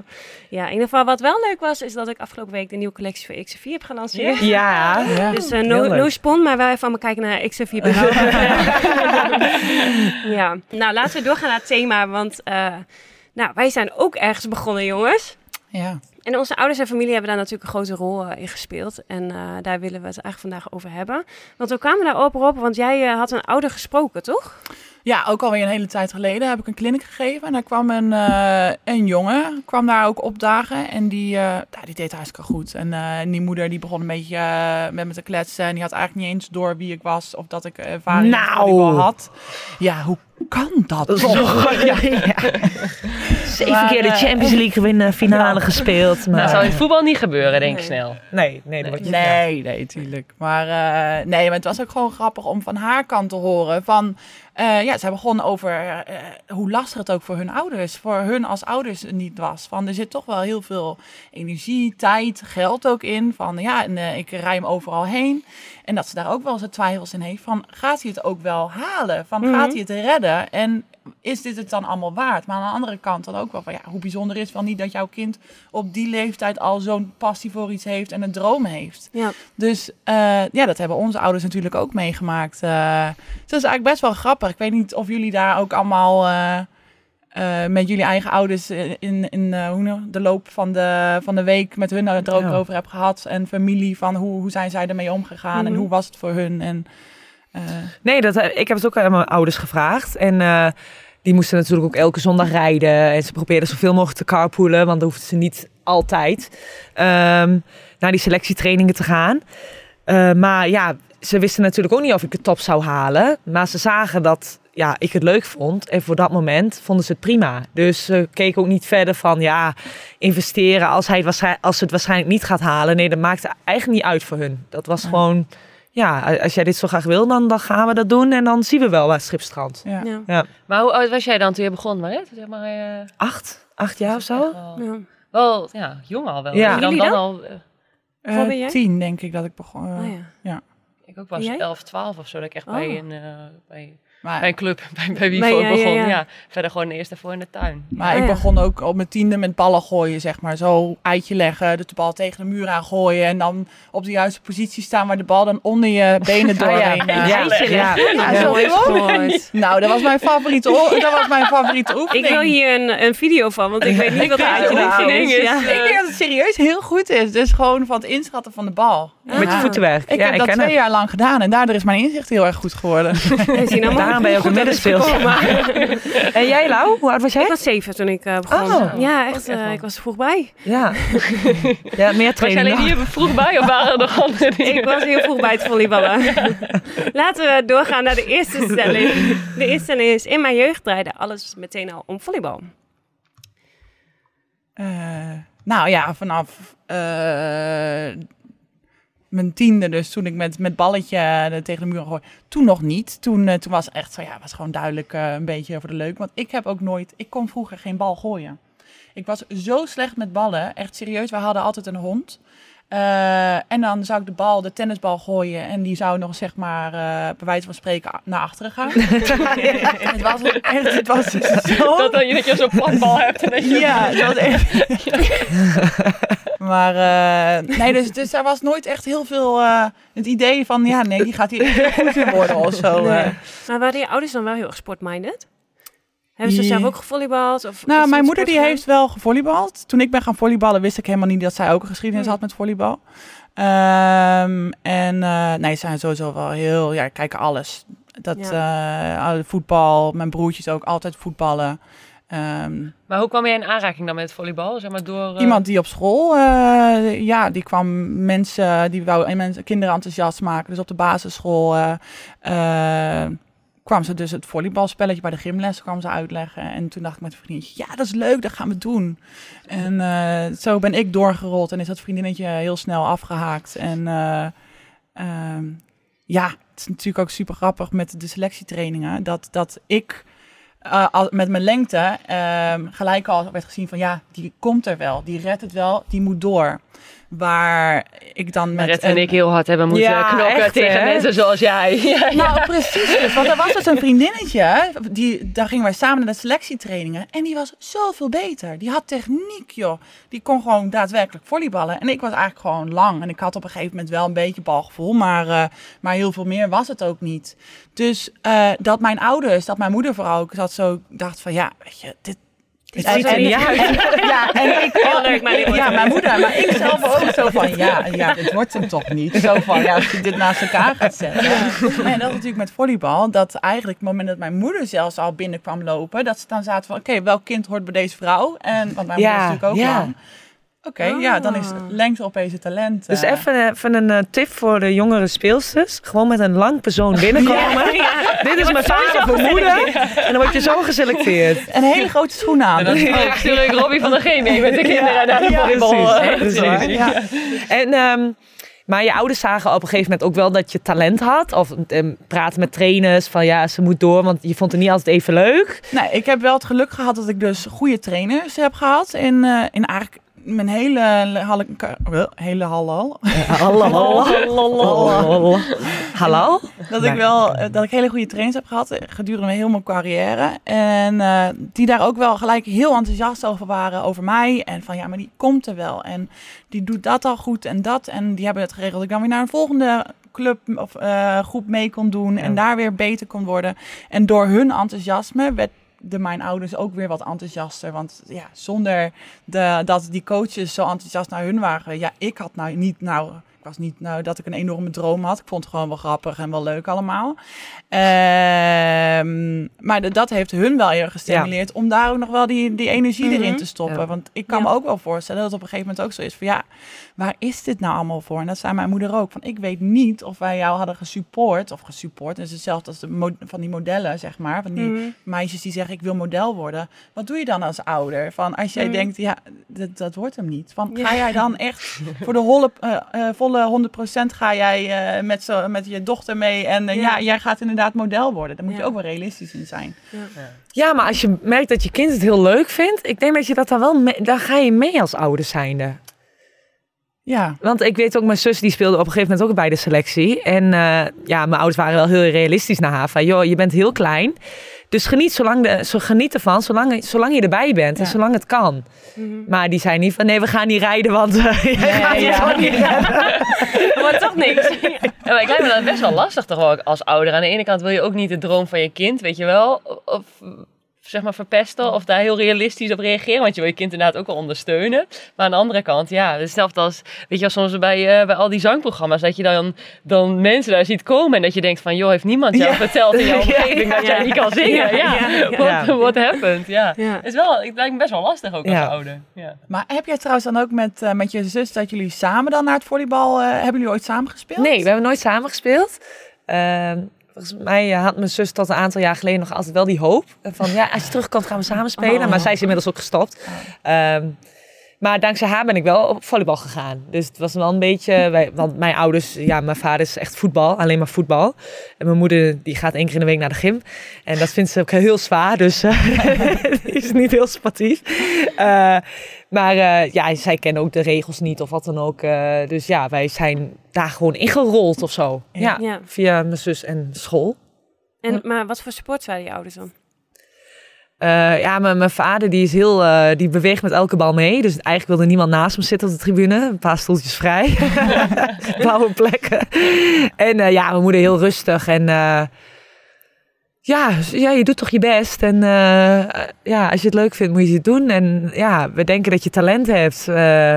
[SPEAKER 2] ja, in ieder geval wat wel leuk was, is dat ik afgelopen week de nieuwe collectie voor XC4 heb gelanceerd.
[SPEAKER 4] Ja.
[SPEAKER 3] Ja.
[SPEAKER 2] Dus eh, no, no spon, maar wel even allemaal kijken naar XF4 <laughs> ja, nou laten we doorgaan naar het thema, want eh, nou, wij zijn ook ergens begonnen, jongens.
[SPEAKER 3] Ja.
[SPEAKER 2] En onze ouders en familie hebben daar natuurlijk een grote rol eh, in gespeeld. En eh, daar willen we het eigenlijk vandaag over hebben. Want we kwamen daar op, want jij eh, had een ouder gesproken, toch?
[SPEAKER 3] Ja, ook alweer een hele tijd geleden heb ik een clinic gegeven. En daar kwam een, eh, een jongen, kwam daar ook opdagen. En die, eh, ja, die deed hartstikke goed. En, eh, en die moeder die begon een beetje met me te kletsen. En die had eigenlijk niet eens door wie ik was of dat ik ervaring
[SPEAKER 4] Nou.
[SPEAKER 3] had. Ja, hoe kan dat?
[SPEAKER 4] Zo, ja, ja. <laughs> Zeven
[SPEAKER 3] Maar,
[SPEAKER 4] keer de Champions League winnen, finale gespeeld. Maar...
[SPEAKER 1] Nou, zou in het voetbal niet gebeuren, denk ik
[SPEAKER 2] Nee.
[SPEAKER 1] snel.
[SPEAKER 4] Nee, nee, dat wordt niet.
[SPEAKER 3] Nee, nee, tuurlijk. Maar, eh, nee, maar het was ook gewoon grappig om van haar kant te horen. Van, eh, ja, zij begon over eh, hoe lastig het ook voor hun ouders, voor hun als ouders niet was. Van, er zit toch wel heel veel energie, tijd, geld ook in. Van, ja, en, eh, ik rij hem overal heen. En dat ze daar ook wel eens twijfels in heeft van, gaat hij het ook wel halen? Van,
[SPEAKER 2] Mhm.
[SPEAKER 3] gaat hij het redden? En is dit het dan allemaal waard? Maar aan de andere kant dan ook wel van, ja, hoe bijzonder is het wel niet dat jouw kind op die leeftijd al zo'n passie voor iets heeft en een droom heeft.
[SPEAKER 2] Ja.
[SPEAKER 3] Dus eh, ja, dat hebben onze ouders natuurlijk ook meegemaakt. Eh, dus dat is eigenlijk best wel grappig. Ik weet niet of jullie daar ook allemaal eh, met jullie eigen ouders in, in hoe de loop van de, van de week met hun het er ook
[SPEAKER 4] Ja.
[SPEAKER 3] over hebt gehad. En familie, van hoe, hoe zijn zij ermee omgegaan en
[SPEAKER 2] Mhm.
[SPEAKER 3] hoe was het voor hun? En, eh,
[SPEAKER 4] Nee, dat, ik heb het ook aan mijn ouders gevraagd. En eh, die moesten natuurlijk ook elke zondag rijden. En ze probeerden zoveel mogelijk te carpoolen, want dan hoefden ze niet altijd ehm, naar die selectietrainingen te gaan. Eh, maar ja, ze wisten natuurlijk ook niet of ik de top zou halen. Maar ze zagen dat ja, ik het leuk vond. En voor dat moment vonden ze het prima. Dus ze keken ook niet verder van ja, investeren als, hij het als ze het waarschijnlijk niet gaat halen. Nee, dat maakte eigenlijk niet uit voor hun. Dat was gewoon, ja, als jij dit zo graag wil, dan, dan gaan we dat doen. En dan zien we wel waar Schipstrand.
[SPEAKER 3] ja.
[SPEAKER 2] Ja.
[SPEAKER 1] Maar hoe oud was jij dan toen je begon, Marit? Zeg maar, eh,
[SPEAKER 4] Acht? Acht jaar of zo?
[SPEAKER 1] Wel,
[SPEAKER 2] Ja.
[SPEAKER 1] wel, ja, jong al wel.
[SPEAKER 4] Ja.
[SPEAKER 1] Dan, dan
[SPEAKER 2] dan?
[SPEAKER 1] al, eh,
[SPEAKER 3] Eh, tien denk ik dat ik begon. eh,
[SPEAKER 2] Oh, ja.
[SPEAKER 1] ik ook was? 11, 12 of zo, dat ik echt
[SPEAKER 2] Oh.
[SPEAKER 1] bij, een, eh, bij,
[SPEAKER 3] Maar,
[SPEAKER 1] bij een club, <laughs> bij, bij wie voor
[SPEAKER 2] ja, ja,
[SPEAKER 1] begon. Ja,
[SPEAKER 2] ja.
[SPEAKER 1] Verder gewoon eerst daarvoor in de tuin.
[SPEAKER 3] maar
[SPEAKER 2] Oh,
[SPEAKER 3] ik
[SPEAKER 2] ja.
[SPEAKER 3] begon ook op mijn tiende met ballen gooien, zeg maar. Zo eitje leggen, de bal tegen de muur aan gooien. En dan op de juiste positie staan waar de bal dan onder je benen <laughs> doorheen. eh,
[SPEAKER 4] Ja, ja,
[SPEAKER 2] leggen. <laughs>
[SPEAKER 3] Nou, dat was mijn favoriete, dat was mijn favoriete oefening.
[SPEAKER 2] Ik wil hier een, een video van, want ik weet niet wat
[SPEAKER 3] vind
[SPEAKER 2] uit
[SPEAKER 3] de
[SPEAKER 2] je
[SPEAKER 3] oefening
[SPEAKER 2] is.
[SPEAKER 1] is,
[SPEAKER 2] Ja.
[SPEAKER 3] Ik denk dat het serieus heel goed is. Dus gewoon van het inschatten van de bal.
[SPEAKER 4] Met je
[SPEAKER 2] Ah.
[SPEAKER 4] voetenwerk.
[SPEAKER 3] Ik
[SPEAKER 4] ja,
[SPEAKER 3] heb
[SPEAKER 4] ik
[SPEAKER 3] dat
[SPEAKER 4] ken
[SPEAKER 3] twee
[SPEAKER 4] het.
[SPEAKER 3] jaar lang gedaan en daardoor is mijn inzicht heel erg goed geworden.
[SPEAKER 2] We zien allemaal
[SPEAKER 4] Daarom ben je ook
[SPEAKER 2] hoe
[SPEAKER 4] een
[SPEAKER 2] goed <laughs> dat is
[SPEAKER 4] middenspeelster.
[SPEAKER 2] gekomen. <laughs>
[SPEAKER 4] En jij, Lau? Hoe oud was
[SPEAKER 2] Ik
[SPEAKER 4] jij?
[SPEAKER 2] was zeven toen ik eh, begon.
[SPEAKER 4] Oh,
[SPEAKER 2] ja,
[SPEAKER 1] ook
[SPEAKER 2] echt. eh, ik was er vroeg bij.
[SPEAKER 4] Ja. ja, meer
[SPEAKER 1] Was jij
[SPEAKER 4] training
[SPEAKER 1] alleen hier vroeg bij of waren er nog <laughs> andere dingen?
[SPEAKER 2] Ik was heel vroeg bij het volleyballen. Laten we doorgaan naar de eerste stelling. De eerste stelling is: In mijn jeugd draaide alles meteen al om volleybal.
[SPEAKER 3] Eh, nou ja, vanaf eh, mijn tiende, dus toen ik met, met balletje eh, tegen de muur gooi, toen nog niet. Toen, eh, toen was het echt zo, ja, was gewoon duidelijk eh, een beetje voor de leuk. Want ik heb ook nooit, ik kon vroeger geen bal gooien. Ik was zo slecht met ballen, echt serieus. We hadden altijd een hond. En dan zou ik de bal, de tennisbal gooien en die zou nog zeg maar, eh bij wijze van spreken, naar achteren gaan. <laughs> <laughs> het was echt, het was zo
[SPEAKER 1] Dat, dan, dat je zo'n platbal hebt en dat je...
[SPEAKER 3] ja, dat was echt. <laughs> maar eh, nee, dus, dus er was nooit echt heel veel eh, het idee van, ja, nee, die gaat hier goed in worden of zo.
[SPEAKER 2] Nee.
[SPEAKER 3] eh.
[SPEAKER 2] Maar waren je ouders dan wel heel erg sportminded? Hebben ze
[SPEAKER 3] Ja.
[SPEAKER 2] zelf ook gevolleybald? Of
[SPEAKER 3] Nou, mijn moeder die heeft wel gevolleybald. Toen ik ben gaan volleyballen wist ik helemaal niet dat zij ook een geschiedenis
[SPEAKER 2] Hmm.
[SPEAKER 3] had met volleybal. Ehm, en nee, ze zijn sowieso wel heel, ja, kijken alles. Dat eh, voetbal, mijn broertjes ook altijd voetballen. Ehm,
[SPEAKER 1] Maar hoe kwam jij in aanraking dan met volleybal? Zeg maar door... eh,
[SPEAKER 3] Iemand die op school, eh, ja, die kwam mensen, die wou mensen, kinderen enthousiast maken. Dus op de basisschool eh, kwam ze dus het volleybalspelletje bij de gymles kwam ze uitleggen. En toen dacht ik met een vriendinnetje, ja, dat is leuk, dat gaan we doen. En zo ben ik doorgerold en is dat vriendinnetje heel snel afgehaakt. En eh, ehm, ja, het is natuurlijk ook super grappig met de selectietrainingen, dat, dat ik... eh, met mijn lengte ehm, gelijk al werd gezien van ja, die komt er wel, die redt het wel, die moet door. Waar ik dan met
[SPEAKER 1] Maret en
[SPEAKER 3] een-
[SPEAKER 1] ik heel hard hebben moeten
[SPEAKER 4] Ja,
[SPEAKER 1] knokken
[SPEAKER 4] echt,
[SPEAKER 1] tegen
[SPEAKER 4] hè?
[SPEAKER 1] mensen zoals jij. <laughs> Ja,
[SPEAKER 3] Nou, precies dus. Want er was dus een vriendinnetje, die, daar gingen wij samen naar de selectietrainingen. En die was zoveel beter. Die had techniek, joh. Die kon gewoon daadwerkelijk volleyballen. En ik was eigenlijk gewoon lang. En ik had op een gegeven moment wel een beetje balgevoel. Maar, eh, maar heel veel meer was het ook niet. Dus eh, dat mijn ouders, dat mijn moeder vooral ook, zat zo, dacht van ja, weet je, dit...
[SPEAKER 2] Ziet er niet
[SPEAKER 3] en-
[SPEAKER 2] uit. <laughs>
[SPEAKER 3] en- Ja, en ik...
[SPEAKER 2] Heel leuk, maar
[SPEAKER 3] ja, mijn moeder, maar ik zelf ook zo van, ja, ja, dit wordt hem toch niet. Zo van, ja, als je dit naast elkaar gaat zetten. En dat natuurlijk met volleybal, dat eigenlijk het moment dat mijn moeder zelfs al binnen kwam lopen, dat ze dan zaten van, oké, welk kind hoort bij deze vrouw? En, want mijn moeder is natuurlijk ook
[SPEAKER 4] ja.
[SPEAKER 3] lang. Oké, ja, dan is lengte opeens het talent.
[SPEAKER 4] Dus
[SPEAKER 3] eh.
[SPEAKER 4] even, even een eh, tip voor de jongere speelsters. Gewoon met een lang persoon <laughs> binnenkomen. Dit is mijn vader of mijn moeder. En dan word je zo geselecteerd.
[SPEAKER 3] Een hele grote schoen aan.
[SPEAKER 1] En dan stuur ik Robbie van de G mee met de <laughs> kinderen naar de
[SPEAKER 3] ja,
[SPEAKER 1] volleybal.
[SPEAKER 3] precies,
[SPEAKER 1] eh,
[SPEAKER 3] is ja.
[SPEAKER 4] En, ehm, maar je ouders zagen op een gegeven moment ook wel dat je talent had. Of um, praten met trainers van ja, ze moet door, want je vond het niet altijd even leuk.
[SPEAKER 3] Nee, ik heb wel het geluk gehad dat ik dus goede trainers heb gehad. In, eh, in eigenlijk mijn hele, halle- ka- eh, hele halal.
[SPEAKER 4] Hallo.
[SPEAKER 3] Dat ik wel eh, dat ik hele goede trainers heb gehad eh, gedurende heel mijn carrière. En eh, die daar ook wel gelijk heel enthousiast over waren over mij. En van ja, maar die komt er wel. En die doet dat al goed en dat. En die hebben het geregeld dat ik dan weer naar een volgende club of eh, groep mee kon doen. En daar weer beter kon worden. En door hun enthousiasme werd de mijn ouders ook weer wat enthousiaster. Want ja, zonder de, dat die coaches zo enthousiast naar hun waren. Ja, ik had nou niet nou... Ik was niet nou dat ik een enorme droom had. Ik vond het gewoon wel grappig en wel leuk allemaal. Ehm, maar dat heeft hun wel heel gestimuleerd om daar ook nog wel die, die energie erin
[SPEAKER 2] Mhm.
[SPEAKER 3] te stoppen.
[SPEAKER 4] Ja.
[SPEAKER 3] Want ik kan
[SPEAKER 2] Ja.
[SPEAKER 3] me ook wel voorstellen dat het op een gegeven moment ook zo is van ja, waar is dit nou allemaal voor? En dat zei mijn moeder ook. Van ik weet niet of wij jou hadden gesupport of gesupport. Dat is hetzelfde als de van die modellen, zeg maar. Van die
[SPEAKER 2] Mhm.
[SPEAKER 3] meisjes die zeggen ik wil model worden. Wat doe je dan als ouder? Van als jij
[SPEAKER 2] Mhm.
[SPEAKER 3] denkt ja, dat, dat wordt hem niet. Van
[SPEAKER 2] Ja.
[SPEAKER 3] ga jij dan echt <laughs> voor de holle, eh, eh, volle 100% ga jij eh, met, zo, met je dochter mee en
[SPEAKER 2] Ja.
[SPEAKER 3] ja. jij gaat inderdaad model worden. Daar moet je
[SPEAKER 2] Ja.
[SPEAKER 3] ook wel realistisch in zijn.
[SPEAKER 4] Ja, maar als je merkt dat je kind het heel leuk vindt, ik denk dat je dat dan wel, mee, dan ga je mee als ouder zijnde.
[SPEAKER 3] Ja,
[SPEAKER 4] Want ik weet ook, mijn zus die speelde op een gegeven moment ook bij de selectie. En eh, ja, mijn ouders waren wel heel realistisch naar haar. Van, joh, je bent heel klein. Dus geniet, zolang de, zo geniet ervan, zolang, zolang je erbij bent en zolang het kan.
[SPEAKER 2] Mhm.
[SPEAKER 4] Maar die zei niet van, nee, we gaan niet rijden, want <laughs> gaat
[SPEAKER 3] ja.
[SPEAKER 4] gewoon niet redden.
[SPEAKER 2] Maar <laughs> toch niks. <laughs>
[SPEAKER 1] Ja, maar ik lijkt me dat best wel lastig toch wel als ouder. Aan de ene kant wil je ook niet de droom van je kind, weet je wel, of zeg maar verpesten of daar heel realistisch op reageren, want je wil je kind inderdaad ook wel ondersteunen. Maar aan de andere kant, ja, hetzelfde als, weet je wel, soms bij, eh, bij al die zangprogramma's, dat je dan, dan mensen daar ziet komen en dat je denkt van, joh, heeft niemand jou
[SPEAKER 3] Ja.
[SPEAKER 1] verteld in jouw <laughs>
[SPEAKER 4] Ja,
[SPEAKER 1] omgeving dat
[SPEAKER 2] ja.
[SPEAKER 1] jij niet kan zingen? Ja,
[SPEAKER 2] Ja, ja, ja.
[SPEAKER 1] What, what happened? Ja.
[SPEAKER 2] Ja.
[SPEAKER 1] Het, is wel, het lijkt me best wel lastig ook als
[SPEAKER 4] Ja.
[SPEAKER 1] ouder. Ja.
[SPEAKER 3] maar heb jij trouwens dan ook met, eh, met je zus dat jullie samen dan naar het volleybal, eh, hebben jullie ooit samen gespeeld?
[SPEAKER 4] Nee, we hebben nooit samen gespeeld. Ehm, volgens mij eh, had mijn zus tot een aantal jaar geleden nog altijd wel die hoop. Van ja, als je terugkomt gaan we samen spelen.
[SPEAKER 3] Oh.
[SPEAKER 4] Maar zij is inmiddels ook gestopt. Ehm, maar dankzij haar ben ik wel op volleybal gegaan. Dus het was wel een beetje... Wij, want mijn ouders... Ja, mijn vader is echt voetbal. Alleen maar voetbal. En mijn moeder die gaat één keer in de week naar de gym. En dat vindt ze ook heel zwaar. Dus <laughs> die is niet heel sportief. Eh, maar eh, ja, zij kennen ook de regels niet of wat dan ook. Eh, dus ja, wij zijn daar gewoon ingerold of zo.
[SPEAKER 3] Ja.
[SPEAKER 4] Via mijn zus en school.
[SPEAKER 2] En, maar wat voor support waren je ouders dan?
[SPEAKER 4] Eh, ja, mijn, mijn vader die is heel, eh, die beweegt met elke bal mee. Dus eigenlijk wilde niemand naast hem zitten op de tribune. Een paar stoeltjes vrij. <laughs> <laughs> Blauwe plekken. En eh, ja, mijn moeder heel rustig. En eh, ja, ja, je doet toch je best. En eh, ja, als je het leuk vindt, moet je het doen. En ja, we denken dat je talent hebt. eh,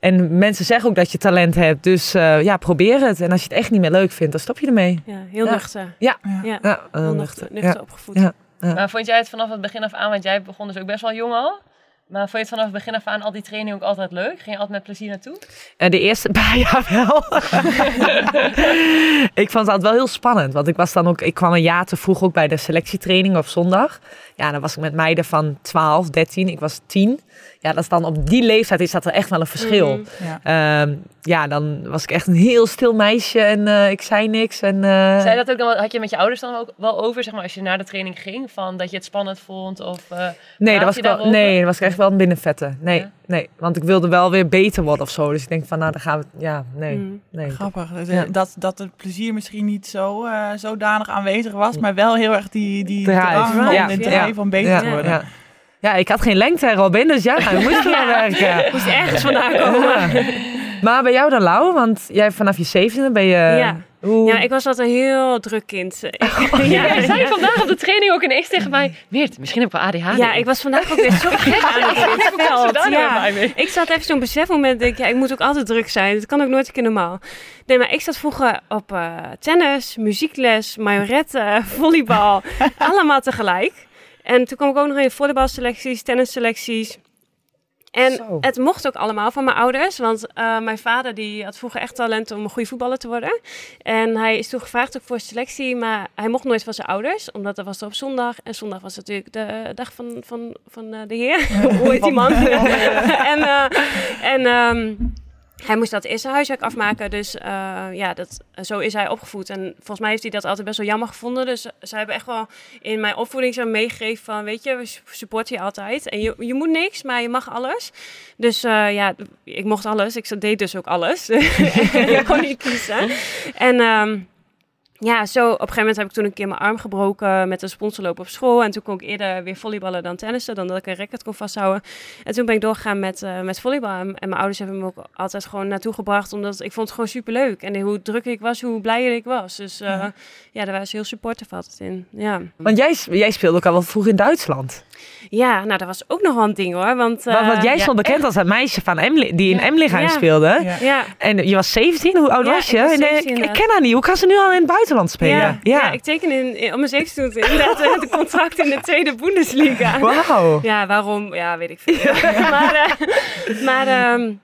[SPEAKER 4] en mensen zeggen ook dat je talent hebt. Dus eh, ja, probeer het. En als je het echt niet meer leuk vindt, dan stop je ermee.
[SPEAKER 2] Ja, heel
[SPEAKER 4] Ja.
[SPEAKER 2] nuchter.
[SPEAKER 4] Ja.
[SPEAKER 2] Ja,
[SPEAKER 4] Ja,
[SPEAKER 2] heel
[SPEAKER 4] nuchter.
[SPEAKER 2] nuchter, opgevoed.
[SPEAKER 4] Ja.
[SPEAKER 1] Maar vond jij het vanaf het begin af aan, want jij begon dus ook best wel jong al. Maar vond je het vanaf het begin af aan al die training ook altijd leuk? Ging je altijd met plezier naartoe?
[SPEAKER 4] Eh, de eerste <laughs> paar jaar wel. <laughs> ik vond het altijd wel heel spannend. Want ik was dan ook, ik kwam een jaar te vroeg ook bij de selectietraining op zondag. Ja, dan was ik met meiden van 12, 13. Ik was 10. Ja, dat is dan op die leeftijd is dat er echt wel een verschil.
[SPEAKER 2] Mhm.
[SPEAKER 3] Ja.
[SPEAKER 4] Ehm, ja, dan was ik echt een heel stil meisje en eh, ik zei niks. En, eh,
[SPEAKER 1] Zei je dat ook dan, had je met je ouders dan ook wel over, zeg maar, als je naar de training ging? Van dat je het spannend vond? Of, eh,
[SPEAKER 4] nee, dat was ik wel, nee, dat was ik echt wel een binnenvetten. Nee,
[SPEAKER 1] Ja?
[SPEAKER 4] nee, want ik wilde wel weer beter worden of zo. Dus ik denk van, nou, dan gaan we, ja, nee,
[SPEAKER 2] Mhm.
[SPEAKER 4] nee.
[SPEAKER 3] Grappig. Dus,
[SPEAKER 4] Ja.
[SPEAKER 3] eh, Dat, dat het plezier misschien niet zo eh, zodanig aanwezig was, maar wel heel erg die, die
[SPEAKER 4] Drive.
[SPEAKER 3] om
[SPEAKER 2] Ja.
[SPEAKER 3] de
[SPEAKER 2] Ja.
[SPEAKER 3] drive om beter
[SPEAKER 4] Ja,
[SPEAKER 3] te worden.
[SPEAKER 4] ja. ja, ik had geen lengte, Robin, dus ja, ik moest er aan <laughs> werken.
[SPEAKER 2] Moest ergens vandaan komen.
[SPEAKER 4] Ja. <laughs> Maar bij jou dan, Lau? Want jij vanaf je zevende ben je...
[SPEAKER 2] Ja. Ik was altijd een heel druk kind. <laughs> Ik- <laughs>
[SPEAKER 1] Ja,
[SPEAKER 2] ja,
[SPEAKER 1] zei vandaag op de training ook ineens tegen mij... Meert, misschien heb ik wel ADHD.
[SPEAKER 2] ja, ik was vandaag ook weer zo <laughs> gek aan het veld. Ja. Ik zat even zo'n besefmoment, denk ik, ja, ik moet ook altijd druk zijn. Het kan ook nooit een keer normaal. Nee, maar ik zat vroeger op eh, tennis, muziekles, majoretten, volleybal. allemaal tegelijk. En toen kwam ik ook nog in volleybalselecties, tennisselecties. En
[SPEAKER 4] Zo.
[SPEAKER 2] het mocht ook allemaal van mijn ouders. Want eh, mijn vader die had vroeger echt talent om een goede voetballer te worden. En hij is toen gevraagd ook voor selectie. Maar hij mocht nooit van zijn ouders. Omdat dat was er op zondag. En zondag was natuurlijk de dag van, van, van eh, de heer. <laughs> Hoe heet die man? <laughs> en eh, en ehm, hij moest dat eerste huiswerk afmaken, dus eh, ja, dat, zo is hij opgevoed. En volgens mij heeft hij dat altijd best wel jammer gevonden. Dus ze hebben echt wel in mijn opvoeding zo meegegeven van, weet je, we supporten je altijd. En je, je moet niks, maar je mag alles. Dus eh, ja, ik mocht alles. Ik deed dus ook alles. <laughs> ik kon niet kiezen. En... Ehm, ja, zo op een gegeven moment heb ik toen een keer mijn arm gebroken met een sponsorloop op school. En toen kon ik eerder weer volleyballen dan tennissen, dan dat ik een racket kon vasthouden. En toen ben ik doorgegaan met, uh, met volleybal. En mijn ouders hebben me ook altijd gewoon naartoe gebracht, omdat ik vond het gewoon super leuk. En hoe druk ik was, hoe blij ik was. Dus uh, ja. ja, daar was heel supportive altijd in. Ja.
[SPEAKER 4] Want jij, jij speelde ook al wel vroeg in Duitsland.
[SPEAKER 2] Ja, nou dat was ook nog wel een ding hoor. Want,
[SPEAKER 4] uh, want jij stond bekend als het meisje van Emily, die in ja. Speelde. Ja. En je was 17, hoe oud was je?
[SPEAKER 2] Ik,
[SPEAKER 4] 17, ik, ken haar niet. Hoe kan ze nu al in het buitenland spelen?
[SPEAKER 2] Ja, ja. ik teken in, in, om mijn 17 <laughs> inderdaad een contract in de tweede Bundesliga.
[SPEAKER 4] Wauw.
[SPEAKER 2] Ja, waarom? Ja, weet ik veel. <laughs> maar uh, maar um,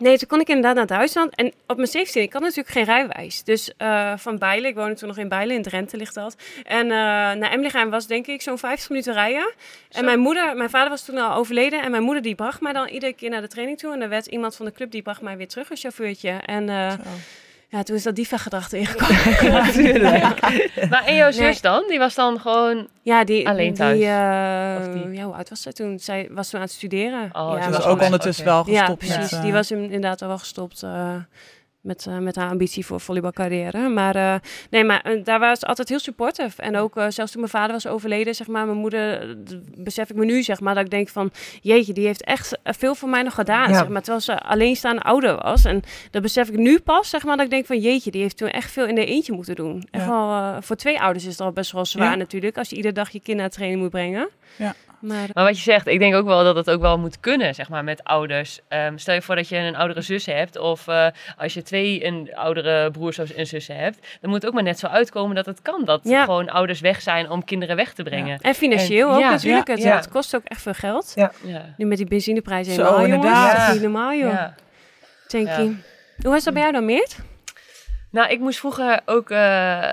[SPEAKER 2] Nee, toen kon ik inderdaad naar Duitsland. En op mijn 17, ik had natuurlijk geen rijwijs. Dus uh, van Bijlen, ik woonde toen nog in Bijlen, in Drenthe ligt dat. En uh, naar Emlichheim was denk ik zo'n 50 minuten rijden. Zo. En mijn moeder, mijn vader was toen al overleden. En mijn moeder die bracht mij dan iedere keer naar de training toe. En er werd iemand van de club die bracht mij weer terug, een chauffeurtje. En uh, ja, toen is dat diva-gedrag ingekomen. <laughs>
[SPEAKER 1] Natuurlijk. maar en jouw zus dan? Die was dan gewoon
[SPEAKER 2] ja, die,
[SPEAKER 1] alleen thuis?
[SPEAKER 2] Die, uh, die... Ja, hoe oud was zij toen? Zij was toen aan het studeren.
[SPEAKER 3] Oh,
[SPEAKER 2] ja,
[SPEAKER 3] ze was ook ondertussen okay. wel gestopt.
[SPEAKER 2] Ja, precies.
[SPEAKER 3] Met, uh...
[SPEAKER 2] Die was inderdaad al wel gestopt. Uh, met, uh, met haar ambitie voor volleybalcarrière. Maar uh, nee, maar uh, daar was altijd heel supportive. En ook zelfs toen mijn vader was overleden, zeg maar, mijn moeder, besef ik me nu, zeg maar, dat ik denk van, jeetje, die heeft echt veel voor mij nog gedaan, ja. zeg maar, terwijl ze alleenstaande ouder was. En dat besef ik nu pas, zeg maar, dat ik denk van, jeetje, die heeft toen echt veel in de eentje moeten doen. Echt ja. wel, voor twee ouders is het al best wel zwaar ja. natuurlijk, als je iedere dag je kind naar training moet brengen.
[SPEAKER 3] Ja.
[SPEAKER 2] Maar,
[SPEAKER 1] maar, wat je zegt, ik denk ook wel dat het ook wel moet kunnen, zeg maar, met ouders. Um, stel je voor dat je een oudere zus hebt, of uh, als je twee een oudere broers en zussen hebt, dan moet het ook maar net zo uitkomen dat het kan. Dat ja. gewoon ouders weg zijn om kinderen weg te brengen.
[SPEAKER 2] Ja. En financieel en, ook ja, natuurlijk. Het, het, kost ook echt veel geld. Nu met die benzineprijzen helemaal,
[SPEAKER 3] Zo, inderdaad.
[SPEAKER 2] Dat is niet normaal, joh. Denk je. Hoe is dat bij jou dan, Meert?
[SPEAKER 1] Nou, ik moest vroeger ook, uh,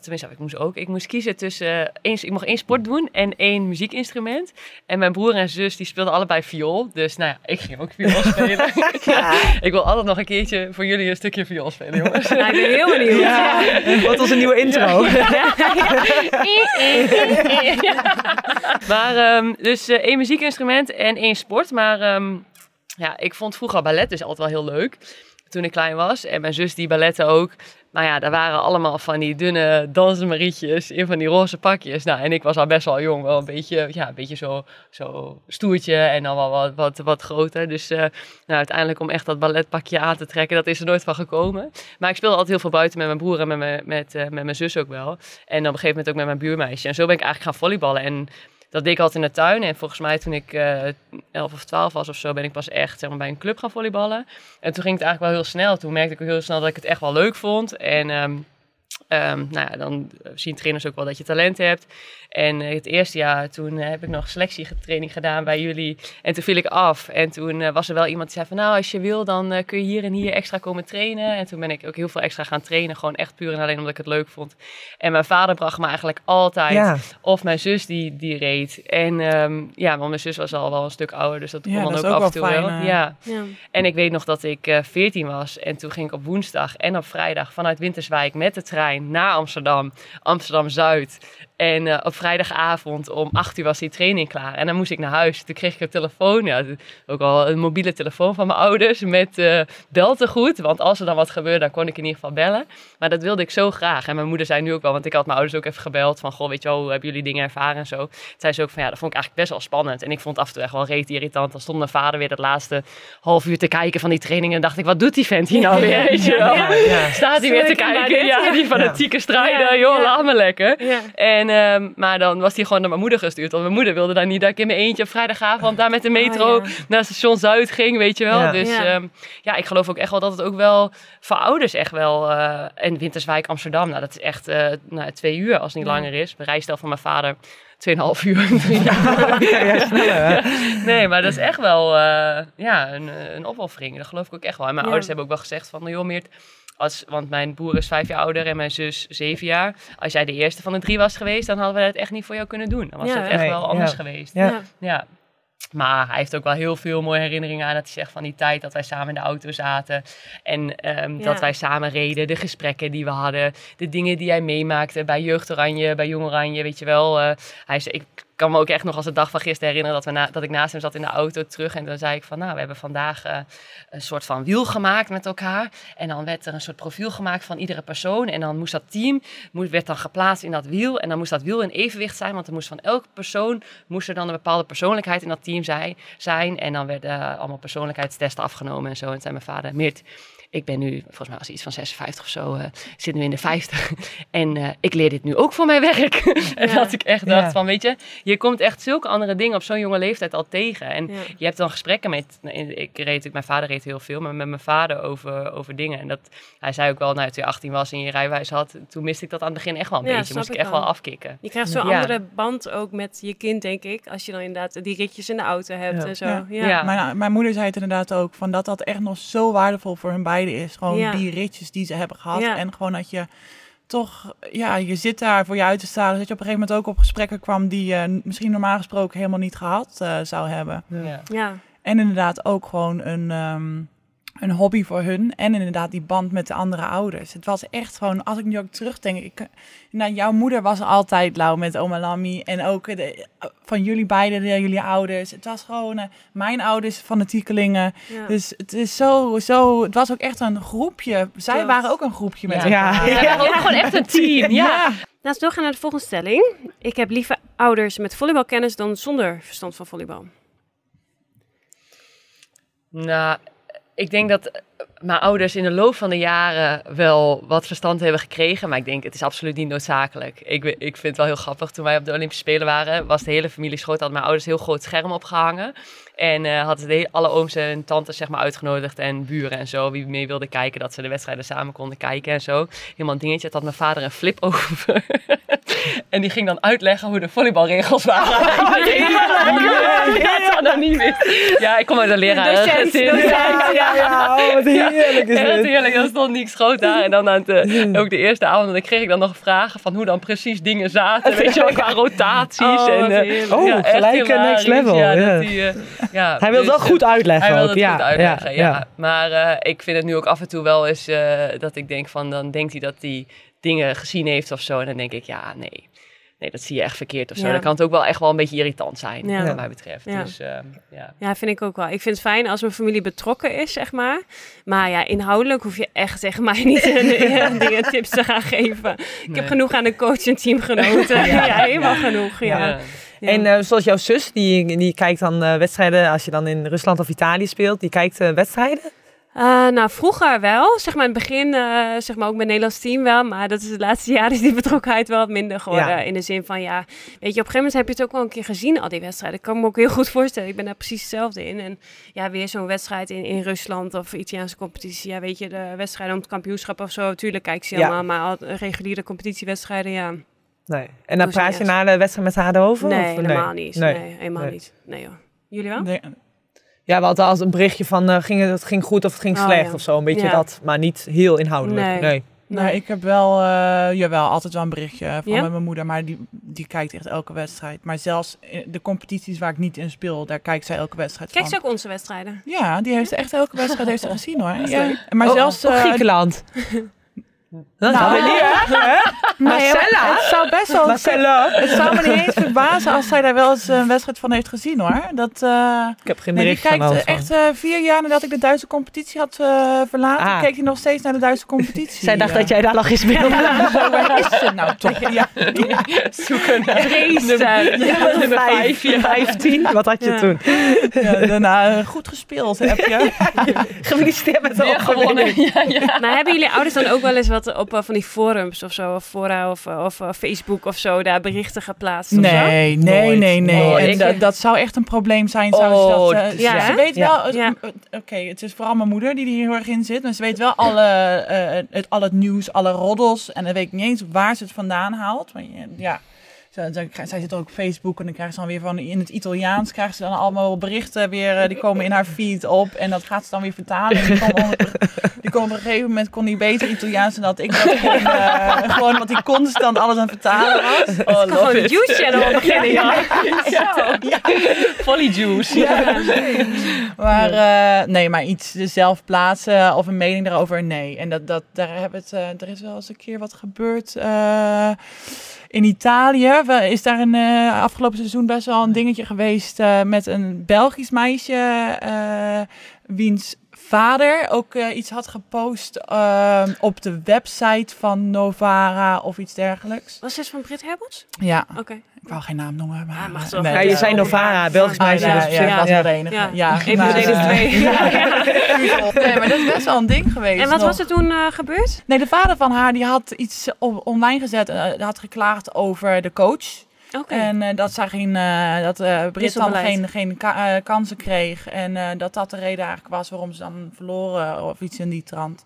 [SPEAKER 1] tenminste, ik moest ook, ik moest kiezen tussen, één, ik mocht één sport doen en één muziekinstrument. En mijn broer en zus, die speelden allebei viool. Dus nou ja, ik ging ook viool <laughs> spelen. ja. <laughs> Ik wil altijd nog een keertje voor jullie een stukje viool spelen, <laughs> jongens.
[SPEAKER 2] Nou, ik ben heel benieuwd.
[SPEAKER 4] Ja. Wat was een nieuwe intro?
[SPEAKER 1] Ja. maar, um, dus uh, één muziekinstrument en één sport. Maar um, ja, ik vond vroeger ballet dus altijd wel heel leuk toen ik klein was. En mijn zus die balletten ook. Nou ja, daar waren allemaal van die dunne dansenmarietjes in van die roze pakjes. Nou, en ik was al best wel jong, wel een beetje, ja, een beetje zo, zo stoertje en dan wel wat, wat, wat groter. Dus uh, nou, uiteindelijk om echt dat balletpakje aan te trekken, dat is er nooit van gekomen. Maar ik speelde altijd heel veel buiten met mijn broer en met, mijn, met, uh, met mijn zus ook wel. En op een gegeven moment ook met mijn buurmeisje. En zo ben ik eigenlijk gaan volleyballen. En dat deed ik altijd in de tuin. En volgens mij toen ik uh, 11 of 12 was of zo, ben ik pas echt zeg maar, bij een club gaan volleyballen. En toen ging het eigenlijk wel heel snel. Toen merkte ik heel snel dat ik het echt wel leuk vond. En um, um, nou ja, dan zien trainers ook wel dat je talent hebt. En het eerste jaar, toen heb ik nog selectietraining gedaan bij jullie. En toen viel ik af. En toen uh, was er wel iemand die zei van, nou, als je wil, dan uh, kun je hier en hier extra komen trainen. En toen ben ik ook heel veel extra gaan trainen. Gewoon echt puur en alleen omdat ik het leuk vond. En mijn vader bracht me eigenlijk altijd. Ja. Of mijn zus die, die reed. En um, ja, want mijn zus was al wel een stuk ouder. Dus dat kon
[SPEAKER 3] ja,
[SPEAKER 1] dan
[SPEAKER 3] dat
[SPEAKER 1] ook,
[SPEAKER 3] ook
[SPEAKER 1] af en toe
[SPEAKER 3] fijn,
[SPEAKER 1] wel.
[SPEAKER 3] uh,
[SPEAKER 1] Ja.
[SPEAKER 2] Ja.
[SPEAKER 1] En ik weet nog dat ik uh, 14 was. En toen ging ik op woensdag en op vrijdag vanuit Winterswijk met de trein naar Amsterdam. Amsterdam-Zuid. En uh, op vrijdagavond om 8 uur was die training klaar. En dan moest ik naar huis. Toen kreeg ik een telefoon. Ja, ook al een mobiele telefoon van mijn ouders. Met uh, beltegoed. Want als er dan wat gebeurde, dan kon ik in ieder geval bellen. Maar dat wilde ik zo graag. En mijn moeder zei nu ook wel. Want ik had mijn ouders ook even gebeld. Van, goh, weet je wel, hoe hebben jullie dingen ervaren en zo. Toen zei ze ook van, ja, dat vond ik eigenlijk best wel spannend. En ik vond het af en toe echt wel reet irritant. Dan stond mijn vader weer dat laatste half uur te kijken van die training. En dacht ik, wat doet die vent hier nou <laughs> weer? Weet je wel?
[SPEAKER 2] Ja, ja.
[SPEAKER 1] Staat hij weer te kijken? Ja, die fanatieke strijder. Joh, laat me lekker. En, um, maar dan was hij gewoon naar mijn moeder gestuurd. Want mijn moeder wilde dan niet dat ik in mijn eentje op vrijdagavond daar met de metro
[SPEAKER 2] Oh, ja.
[SPEAKER 1] naar station Zuid ging, weet je wel.
[SPEAKER 4] Ja.
[SPEAKER 1] Dus
[SPEAKER 2] Ja.
[SPEAKER 1] ja. ja, ik geloof ook echt wel dat het ook wel voor ouders echt wel... eh, en Winterswijk, Amsterdam, nou dat is echt eh, nou, twee uur als het niet
[SPEAKER 2] Ja.
[SPEAKER 1] langer is. Mijn van mijn vader, 2,5 uur. <laughs>
[SPEAKER 4] Ja, ja, sneller, hè?
[SPEAKER 1] nee, maar dat is echt wel eh, ja, een, een opoffering. Dat geloof ik ook echt wel. En mijn
[SPEAKER 2] Ja.
[SPEAKER 1] ouders hebben ook wel gezegd van, nou, joh Meert, als, want mijn broer is vijf jaar ouder en mijn zus zeven jaar. Als jij de eerste van de drie was geweest, dan hadden we het echt niet voor jou kunnen doen. Dan was
[SPEAKER 2] Ja,
[SPEAKER 1] het echt
[SPEAKER 4] nee,
[SPEAKER 1] wel anders
[SPEAKER 4] ja.
[SPEAKER 1] geweest.
[SPEAKER 4] Ja.
[SPEAKER 2] Ja.
[SPEAKER 1] Maar hij heeft ook wel heel veel mooie herinneringen aan dat hij zegt van die tijd dat wij samen in de auto zaten. En ehm,
[SPEAKER 2] Ja.
[SPEAKER 1] dat wij samen reden, de gesprekken die we hadden, de dingen die hij meemaakte bij Jeugd Oranje, bij Jong Oranje, weet je wel. Eh, hij zei, ik kan me ook echt nog als de dag van gisteren herinneren dat, we na, dat ik naast hem zat in de auto terug. En dan zei ik van, nou, we hebben vandaag eh, een soort van wiel gemaakt met elkaar. En dan werd er een soort profiel gemaakt van iedere persoon. En dan moest dat team, moest, werd dan geplaatst in dat wiel. En dan moest dat wiel in evenwicht zijn, want er moest van elke persoon, moest er dan een bepaalde persoonlijkheid in dat team zijn. zijn. En dan werden eh, allemaal persoonlijkheidstesten afgenomen en zo. En zei mijn vader, Meert, ik ben nu, volgens mij was hij iets van 56 of zo, eh, zit nu in de 50. <laughs> En eh, ik leer dit nu ook voor mijn werk. <laughs> en
[SPEAKER 2] Ja.
[SPEAKER 1] dat ik echt dacht
[SPEAKER 4] Ja.
[SPEAKER 1] van, weet je, je komt echt zulke andere dingen op zo'n jonge leeftijd al tegen. En
[SPEAKER 2] Ja.
[SPEAKER 1] je hebt dan gesprekken met, ik reed mijn vader reed heel veel, maar met mijn vader over, over dingen. En dat, hij zei ook wel, nou, toen je 18 was en je rijwijs had, toen miste ik dat aan het begin echt wel een
[SPEAKER 2] Ja,
[SPEAKER 1] beetje. Moest ik echt
[SPEAKER 2] wel.
[SPEAKER 1] wel afkicken.
[SPEAKER 2] Je krijgt zo'n
[SPEAKER 1] Ja.
[SPEAKER 2] andere band ook met je kind, denk ik. Als je dan inderdaad die ritjes in de auto hebt
[SPEAKER 4] Ja.
[SPEAKER 2] en zo.
[SPEAKER 3] Ja.
[SPEAKER 2] Ja.
[SPEAKER 1] Ja.
[SPEAKER 3] Mijn, mijn moeder zei het inderdaad ook, van dat dat echt nog zo waardevol voor hun is. Gewoon
[SPEAKER 2] Ja.
[SPEAKER 3] die ritjes die ze hebben gehad.
[SPEAKER 2] Ja.
[SPEAKER 3] En gewoon dat je toch, ja, je zit daar voor je uit te staan. Dat je op een gegeven moment ook op gesprekken kwam die je misschien normaal gesproken helemaal niet gehad eh, zou hebben.
[SPEAKER 1] Ja.
[SPEAKER 2] Ja.
[SPEAKER 3] En inderdaad ook gewoon een, ehm, een hobby voor hun. En inderdaad die band met de andere ouders. Het was echt gewoon, als ik nu ook terugdenk. Ik, nou, jouw moeder was altijd lauw met oma Lammy. En ook de, van jullie beiden, de, jullie ouders. Het was gewoon, eh, mijn ouders fanatiekelingen.
[SPEAKER 2] Ja.
[SPEAKER 3] Dus het is zo, zo, het was ook echt een groepje. Zij
[SPEAKER 2] Klopt.
[SPEAKER 3] waren ook een groepje met
[SPEAKER 1] Ja.
[SPEAKER 3] elkaar.
[SPEAKER 1] Ja, ook gewoon echt een <laughs> team. Ja.
[SPEAKER 2] Laten we doorgaan naar de volgende stelling. Ik heb liever ouders met volleybalkennis dan zonder verstand van volleybal.
[SPEAKER 1] Nou, ik denk dat mijn ouders in de loop van de jaren wel wat verstand hebben gekregen. Maar ik denk, het is absoluut niet noodzakelijk. Ik, ik vind het wel heel grappig. Toen wij op de Olympische Spelen waren, was de hele familie schoot. Hadden mijn ouders een heel groot scherm opgehangen. En eh hadden de alle ooms en tantes zeg maar, uitgenodigd. En buren en zo, wie mee wilde kijken. Dat ze de wedstrijden samen konden kijken en zo. Helemaal een dingetje. Het had mijn vader een flip over. <laughs> en die ging dan uitleggen hoe de volleybalregels waren. Ja, <laughs> dat dan niet wist. Ja, ik kom uit een leraar.
[SPEAKER 2] Docent, docent.
[SPEAKER 4] Ja, ja, ja. Oh, wat heerlijk is
[SPEAKER 1] Echt heerlijk, stond Niek Schoot daar. En dan aan het, eh, ook de eerste avond, dan kreeg ik dan nog vragen van hoe dan precies dingen zaten. <laughs> Weet je wel, qua rotaties.
[SPEAKER 2] Oh,
[SPEAKER 1] en, eh.
[SPEAKER 4] Oh,
[SPEAKER 1] ja,
[SPEAKER 4] gelijk, eh, next level,
[SPEAKER 1] Ja, dat eh, ja, <laughs>
[SPEAKER 4] Hij wil
[SPEAKER 1] dus,
[SPEAKER 4] wel
[SPEAKER 1] eh,
[SPEAKER 4] goed uitleggen
[SPEAKER 1] Hij wil
[SPEAKER 4] ook.
[SPEAKER 1] het
[SPEAKER 4] ja,
[SPEAKER 1] goed uitleggen, ja.
[SPEAKER 4] ja.
[SPEAKER 1] Maar ik vind het nu ook af en toe wel eens dat ik denk van, dan denkt hij dat hij dingen gezien heeft of zo. En dan denk ik, ja, nee. Nee, dat zie je echt verkeerd of zo.
[SPEAKER 2] Ja.
[SPEAKER 1] Dan kan het ook wel echt wel een beetje irritant zijn,
[SPEAKER 2] Ja.
[SPEAKER 1] wat mij betreft.
[SPEAKER 2] Ja.
[SPEAKER 1] Dus ehm, ja.
[SPEAKER 2] Ja, vind ik ook wel. Ik vind het fijn als mijn familie betrokken is, zeg maar. Maar ja, inhoudelijk hoef je echt zeg maar <laughs> niet dingen tips te gaan geven. Ik heb genoeg aan de coach en teamgenoten. <laughs> Ja, helemaal genoeg. Ja.
[SPEAKER 1] Ja.
[SPEAKER 2] Ja.
[SPEAKER 4] En eh, zoals jouw zus, die, die kijkt dan eh, wedstrijden als je dan in Rusland of Italië speelt. Die kijkt eh, wedstrijden.
[SPEAKER 2] Eh, nou, vroeger wel. Zeg maar in het begin, eh, zeg maar ook met het Nederlands team wel. Maar dat is de laatste <laughs> jaren is die betrokkenheid wel wat minder geworden.
[SPEAKER 4] Ja.
[SPEAKER 2] In de zin van, ja, weet je, op een gegeven moment heb je het ook wel een keer gezien, al die wedstrijden. Ik kan me ook heel goed voorstellen. Ik ben daar precies hetzelfde in. En ja, weer zo'n wedstrijd in, in Rusland of Italiaanse competitie. Ja, weet je, de wedstrijden om het kampioenschap of zo. Tuurlijk kijk ik ze
[SPEAKER 4] Ja.
[SPEAKER 2] allemaal. Maar al reguliere competitiewedstrijden, ja.
[SPEAKER 4] Nee. En dan
[SPEAKER 2] ze
[SPEAKER 4] praat je na de wedstrijd met haar erover?
[SPEAKER 2] Nee,
[SPEAKER 4] of-
[SPEAKER 2] helemaal niet.
[SPEAKER 4] Nee.
[SPEAKER 2] Nee, helemaal
[SPEAKER 4] Nee.
[SPEAKER 2] niet. Nee joh. Jullie wel?
[SPEAKER 3] Nee,
[SPEAKER 4] Ja, we hadden als een berichtje van eh, ging het, het ging goed of het ging
[SPEAKER 2] Oh,
[SPEAKER 4] slecht
[SPEAKER 2] ja.
[SPEAKER 4] of zo. Een beetje
[SPEAKER 2] Ja.
[SPEAKER 4] dat, maar niet heel inhoudelijk.
[SPEAKER 2] Nee.
[SPEAKER 4] Nee.
[SPEAKER 3] Nou, ik heb wel, eh, jawel, altijd wel een berichtje van
[SPEAKER 2] Ja?
[SPEAKER 3] met mijn moeder, maar die, die kijkt echt elke wedstrijd. Maar zelfs in de competities waar ik niet in speel, daar kijkt zij elke wedstrijd
[SPEAKER 2] Kijk
[SPEAKER 3] van.
[SPEAKER 2] ze ook onze wedstrijden?
[SPEAKER 3] Ja, die heeft echt elke wedstrijd heeft ze gezien hoor. <laughs> Maar
[SPEAKER 4] Oh,
[SPEAKER 3] zelfs... eh,
[SPEAKER 4] Griekenland. <laughs> Dat
[SPEAKER 3] Nou,
[SPEAKER 4] nou, niet, hè? <laughs>
[SPEAKER 3] nee,
[SPEAKER 4] Marcella?
[SPEAKER 3] Het zou best wel...
[SPEAKER 4] Marcella. <laughs>
[SPEAKER 3] Het zou me niet eens verbazen als zij daar wel eens een wedstrijd van heeft gezien hoor. Dat, eh,
[SPEAKER 4] Ik heb geen
[SPEAKER 3] nee, die
[SPEAKER 4] bericht van
[SPEAKER 3] kijkt
[SPEAKER 4] alles
[SPEAKER 3] eh,
[SPEAKER 4] van.
[SPEAKER 3] echt eh, vier jaar nadat ik de Duitse competitie had eh, verlaten,
[SPEAKER 4] Ah.
[SPEAKER 3] keek hij nog steeds naar de Duitse competitie.
[SPEAKER 4] Zij dacht
[SPEAKER 3] eh.
[SPEAKER 4] dat jij daar lag in speelde.
[SPEAKER 3] Zo, waar is ze nou toch? Ja.
[SPEAKER 1] Zoeken naar nummer vijf. Ja.
[SPEAKER 4] Vijftien. Wat had je
[SPEAKER 2] Ja.
[SPEAKER 4] toen?
[SPEAKER 3] Ja, daarna eh, goed gespeeld, heb je. <laughs>
[SPEAKER 4] Gefeliciteerd met de
[SPEAKER 1] Weer
[SPEAKER 4] overwinning.
[SPEAKER 1] gewonnen. Ja, ja.
[SPEAKER 2] Maar hebben jullie ouders dan ook wel eens wat op eh, van die forums of zo, of fora of, eh, of eh, Facebook of zo, daar berichten geplaatst? of zo?
[SPEAKER 3] Nee, nee, nee, nee. En dat, dat zou echt een probleem zijn. Zou ze,
[SPEAKER 1] Oh,
[SPEAKER 3] dat,
[SPEAKER 2] ja,
[SPEAKER 3] ze weet
[SPEAKER 4] Ja.
[SPEAKER 3] wel,
[SPEAKER 2] Ja.
[SPEAKER 3] oké, het is vooral mijn moeder die er heel erg in zit. Maar ze weet wel alle, eh, het, al het nieuws, alle roddels. En dan weet ik niet eens waar ze het vandaan haalt. Maar ja, Zij, zij, zij zit ook op Facebook en dan krijgt ze dan weer van in het Italiaans krijgt ze dan allemaal berichten weer. eh, die komen in haar feed op en dat gaat ze dan weer vertalen. En die, komen onder- <laughs> die Die kon op een gegeven moment kon hij beter Italiaans dan dat ik dat kon. eh, gewoon omdat hij constant alles aan het vertalen was.
[SPEAKER 1] Oh,
[SPEAKER 2] gewoon een
[SPEAKER 1] it.
[SPEAKER 2] juice channel beginnen, ja.
[SPEAKER 1] Volley juice.
[SPEAKER 3] Maar eh, nee, maar iets zelf plaatsen of een mening daarover, nee. En dat, dat, daar hebben het, er is wel eens een keer wat gebeurd eh, in Italië. Is daar een eh, afgelopen seizoen best wel een dingetje geweest eh, met een Belgisch meisje, eh, wiens vader ook eh, iets had gepost eh, op de website van Novara of iets dergelijks.
[SPEAKER 2] Was dit van Brit Herbots?
[SPEAKER 3] Ja,
[SPEAKER 2] Oké.
[SPEAKER 3] ik wou geen naam noemen, maar...
[SPEAKER 2] Ah, mag zo.
[SPEAKER 3] nee,
[SPEAKER 4] Ja, je zei Novara, Belgisch
[SPEAKER 3] Ah,
[SPEAKER 4] meisje.
[SPEAKER 3] ja,
[SPEAKER 4] dus
[SPEAKER 3] ja, dat was de enige.
[SPEAKER 2] Ja.
[SPEAKER 3] Ja,
[SPEAKER 2] Eén
[SPEAKER 3] maar,
[SPEAKER 2] twee. <laughs>
[SPEAKER 3] ja. <laughs> Nee, maar dat is best wel een ding geweest.
[SPEAKER 2] En wat
[SPEAKER 3] nog.
[SPEAKER 2] was er toen eh, gebeurd?
[SPEAKER 3] Nee, de vader van haar die had iets op, online gezet. eh, had geklaagd over de coach. En eh, dat, zij geen, eh, dat eh Brit dan
[SPEAKER 2] Wisselbeleid.
[SPEAKER 3] geen, geen ka- kansen kreeg. En dat dat de reden eigenlijk was waarom ze dan verloren of iets in die trant.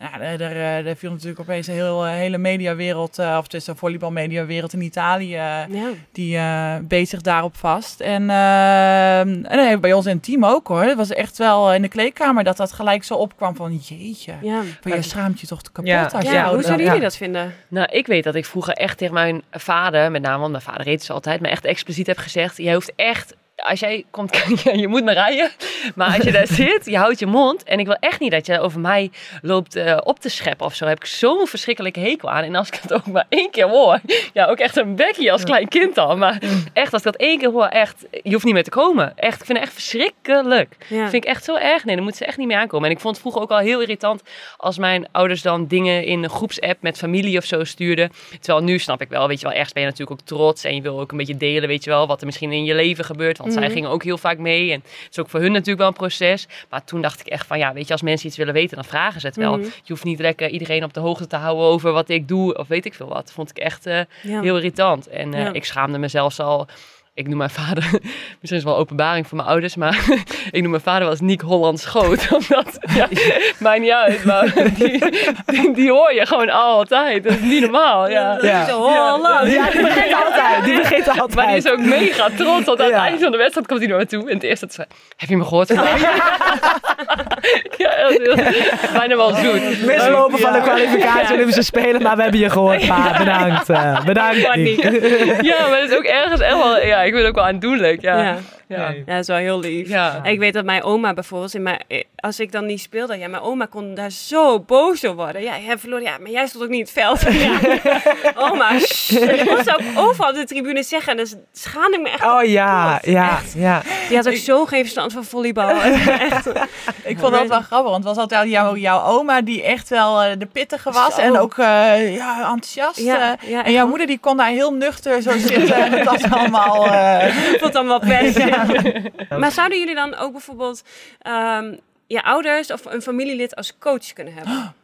[SPEAKER 3] Ja, daar, daar, eh, daar viel natuurlijk opeens een heel, eh, hele mediawereld, eh of tussen volleybalmediawereld in Italië,
[SPEAKER 2] ja.
[SPEAKER 3] die eh bezig daarop vast. En, eh, en nee, bij ons in het team ook hoor. Het was echt wel in de kleedkamer dat dat gelijk zo opkwam van jeetje.
[SPEAKER 2] Ja.
[SPEAKER 3] Van je schaamt je toch te kapot
[SPEAKER 4] Ja.
[SPEAKER 3] als
[SPEAKER 2] Ja,
[SPEAKER 3] je
[SPEAKER 2] hoe zouden jullie dat vinden?
[SPEAKER 1] Nou, ik weet dat ik vroeger echt tegen mijn vader, met name, want mijn vader reed ze altijd, maar echt expliciet heb gezegd: jij hoeft echt. Als jij komt, <laughs> je moet me rijden. Maar als je daar zit, je houdt je mond. En ik wil echt niet dat je over mij loopt eh, op te scheppen of zo. Daar heb ik zo'n verschrikkelijke hekel aan. En als ik het ook maar één keer hoor. Ja, ook echt een bekkie als klein kind al. Maar echt, als ik dat één keer hoor, echt. Je hoeft niet meer te komen. Echt, ik vind het echt verschrikkelijk.
[SPEAKER 2] Ja.
[SPEAKER 1] Vind ik echt zo erg. Nee, dan moeten ze echt niet meer aankomen. En ik vond het vroeger ook al heel irritant als mijn ouders dan dingen in een groepsapp met familie of zo stuurden. Terwijl nu snap ik wel, weet je wel, ergens ben je natuurlijk ook trots en je wil ook een beetje delen, weet je wel, wat er misschien in je leven gebeurt. Want zij
[SPEAKER 2] Mhm.
[SPEAKER 1] gingen ook heel vaak mee en het is ook voor hun natuurlijk wel een proces. Maar toen dacht ik echt van, ja, weet je, als mensen iets willen weten, dan vragen ze het wel.
[SPEAKER 2] Mhm.
[SPEAKER 1] Je hoeft niet lekker iedereen op de hoogte te houden over wat ik doe of weet ik veel wat. Vond ik echt eh,
[SPEAKER 2] Ja.
[SPEAKER 1] heel irritant. En eh,
[SPEAKER 2] Ja.
[SPEAKER 1] ik schaamde me zelfs al. Ik noem mijn vader, <laughs> misschien is het wel openbaring voor mijn ouders, maar <laughs> ik noem mijn vader wel eens Niek Hollands Schoot. <laughs> Omdat, ja, maakt niet uit, maar die, die, die hoor je gewoon altijd. Dat is niet normaal, ja.
[SPEAKER 4] Ja.
[SPEAKER 2] Zo Holland.
[SPEAKER 4] Ja, die begint altijd. Die begint altijd.
[SPEAKER 1] Maar die is ook mega trots, want aan
[SPEAKER 4] Ja.
[SPEAKER 1] het eind van de wedstrijd komt hij naar me toe. En het eerste dat ze, heb je me gehoord vandaag? ja, echt heel- bijna wel zoet.
[SPEAKER 4] Mislopen van de kwalificatie willen ze spelen, maar we hebben je gehoord. Maar bedankt. eh, bedankt. Niek.
[SPEAKER 1] Ja, maar het is ook ergens echt wel, ja, ik vind ook wel aandoenlijk, ja.
[SPEAKER 2] Ja.
[SPEAKER 1] Ja.
[SPEAKER 2] Ja, dat is wel heel lief.
[SPEAKER 1] Ja.
[SPEAKER 2] Ik weet dat mijn oma bijvoorbeeld, in mijn, als ik dan niet speelde, ja, mijn oma kon daar zo boos door worden. Ja, jij verloor, ja, maar jij stond ook niet in het veld. <laughs> Ja. oma, dat kon ze ook overal op de tribune zeggen. En dus schaamde ik me echt.
[SPEAKER 4] Oh ja, ja, ja.
[SPEAKER 2] Die had ook zo geen verstand van volleybal. <laughs> echt.
[SPEAKER 3] Ik vond dat wel grappig, want het was altijd jouw, jouw oma die echt wel eh, de pittige was.
[SPEAKER 2] Zo.
[SPEAKER 3] En ook eh, ja, enthousiast.
[SPEAKER 2] Ja,
[SPEAKER 3] eh.
[SPEAKER 2] ja,
[SPEAKER 3] en jouw moeder die kon daar heel nuchter zo zitten. en het was allemaal... eh,
[SPEAKER 2] Ik <laughs> vond het allemaal best. <laughs> Maar zouden jullie dan ook bijvoorbeeld ehm, je ouders of een familielid als coach kunnen hebben? <gasps>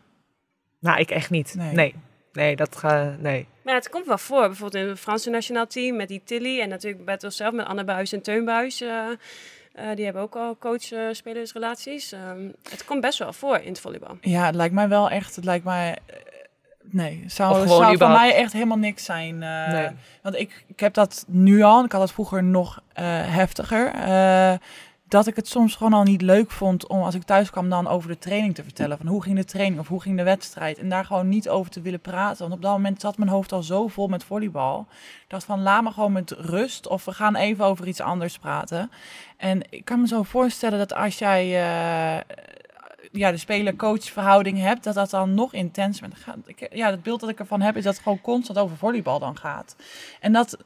[SPEAKER 4] Nou, ik echt niet.
[SPEAKER 3] Nee.
[SPEAKER 4] Nee. Nee, dat ga... Nee.
[SPEAKER 2] Maar het komt wel voor. Bijvoorbeeld in het Franse nationaal team met die Tilly. En natuurlijk bij het zelf met Anne Buis en Teun Buis. eh, eh, die hebben ook al coach-spelersrelaties. Ehm, het komt best wel voor in het volleybal.
[SPEAKER 3] ja, het lijkt mij wel echt... Het lijkt mij... nee, zou, zou voor
[SPEAKER 1] überhaupt-
[SPEAKER 3] mij echt helemaal niks zijn. eh,
[SPEAKER 4] Nee.
[SPEAKER 3] Want ik, ik heb dat nu al. Ik had dat vroeger nog eh, heftiger. eh, dat ik het soms gewoon al niet leuk vond om als ik thuis kwam dan over de training te vertellen. Van hoe ging de training of hoe ging de wedstrijd. En daar gewoon niet over te willen praten. Want op dat moment zat mijn hoofd al zo vol met volleybal. Ik dacht van laat me gewoon met rust. Of we gaan even over iets anders praten. En ik kan me zo voorstellen dat als jij ja, de speler-coach verhouding hebt, dat dat dan nog intens bent. Gaat- Ja, het beeld dat ik ervan heb is dat het gewoon constant over volleybal dan gaat. En dat,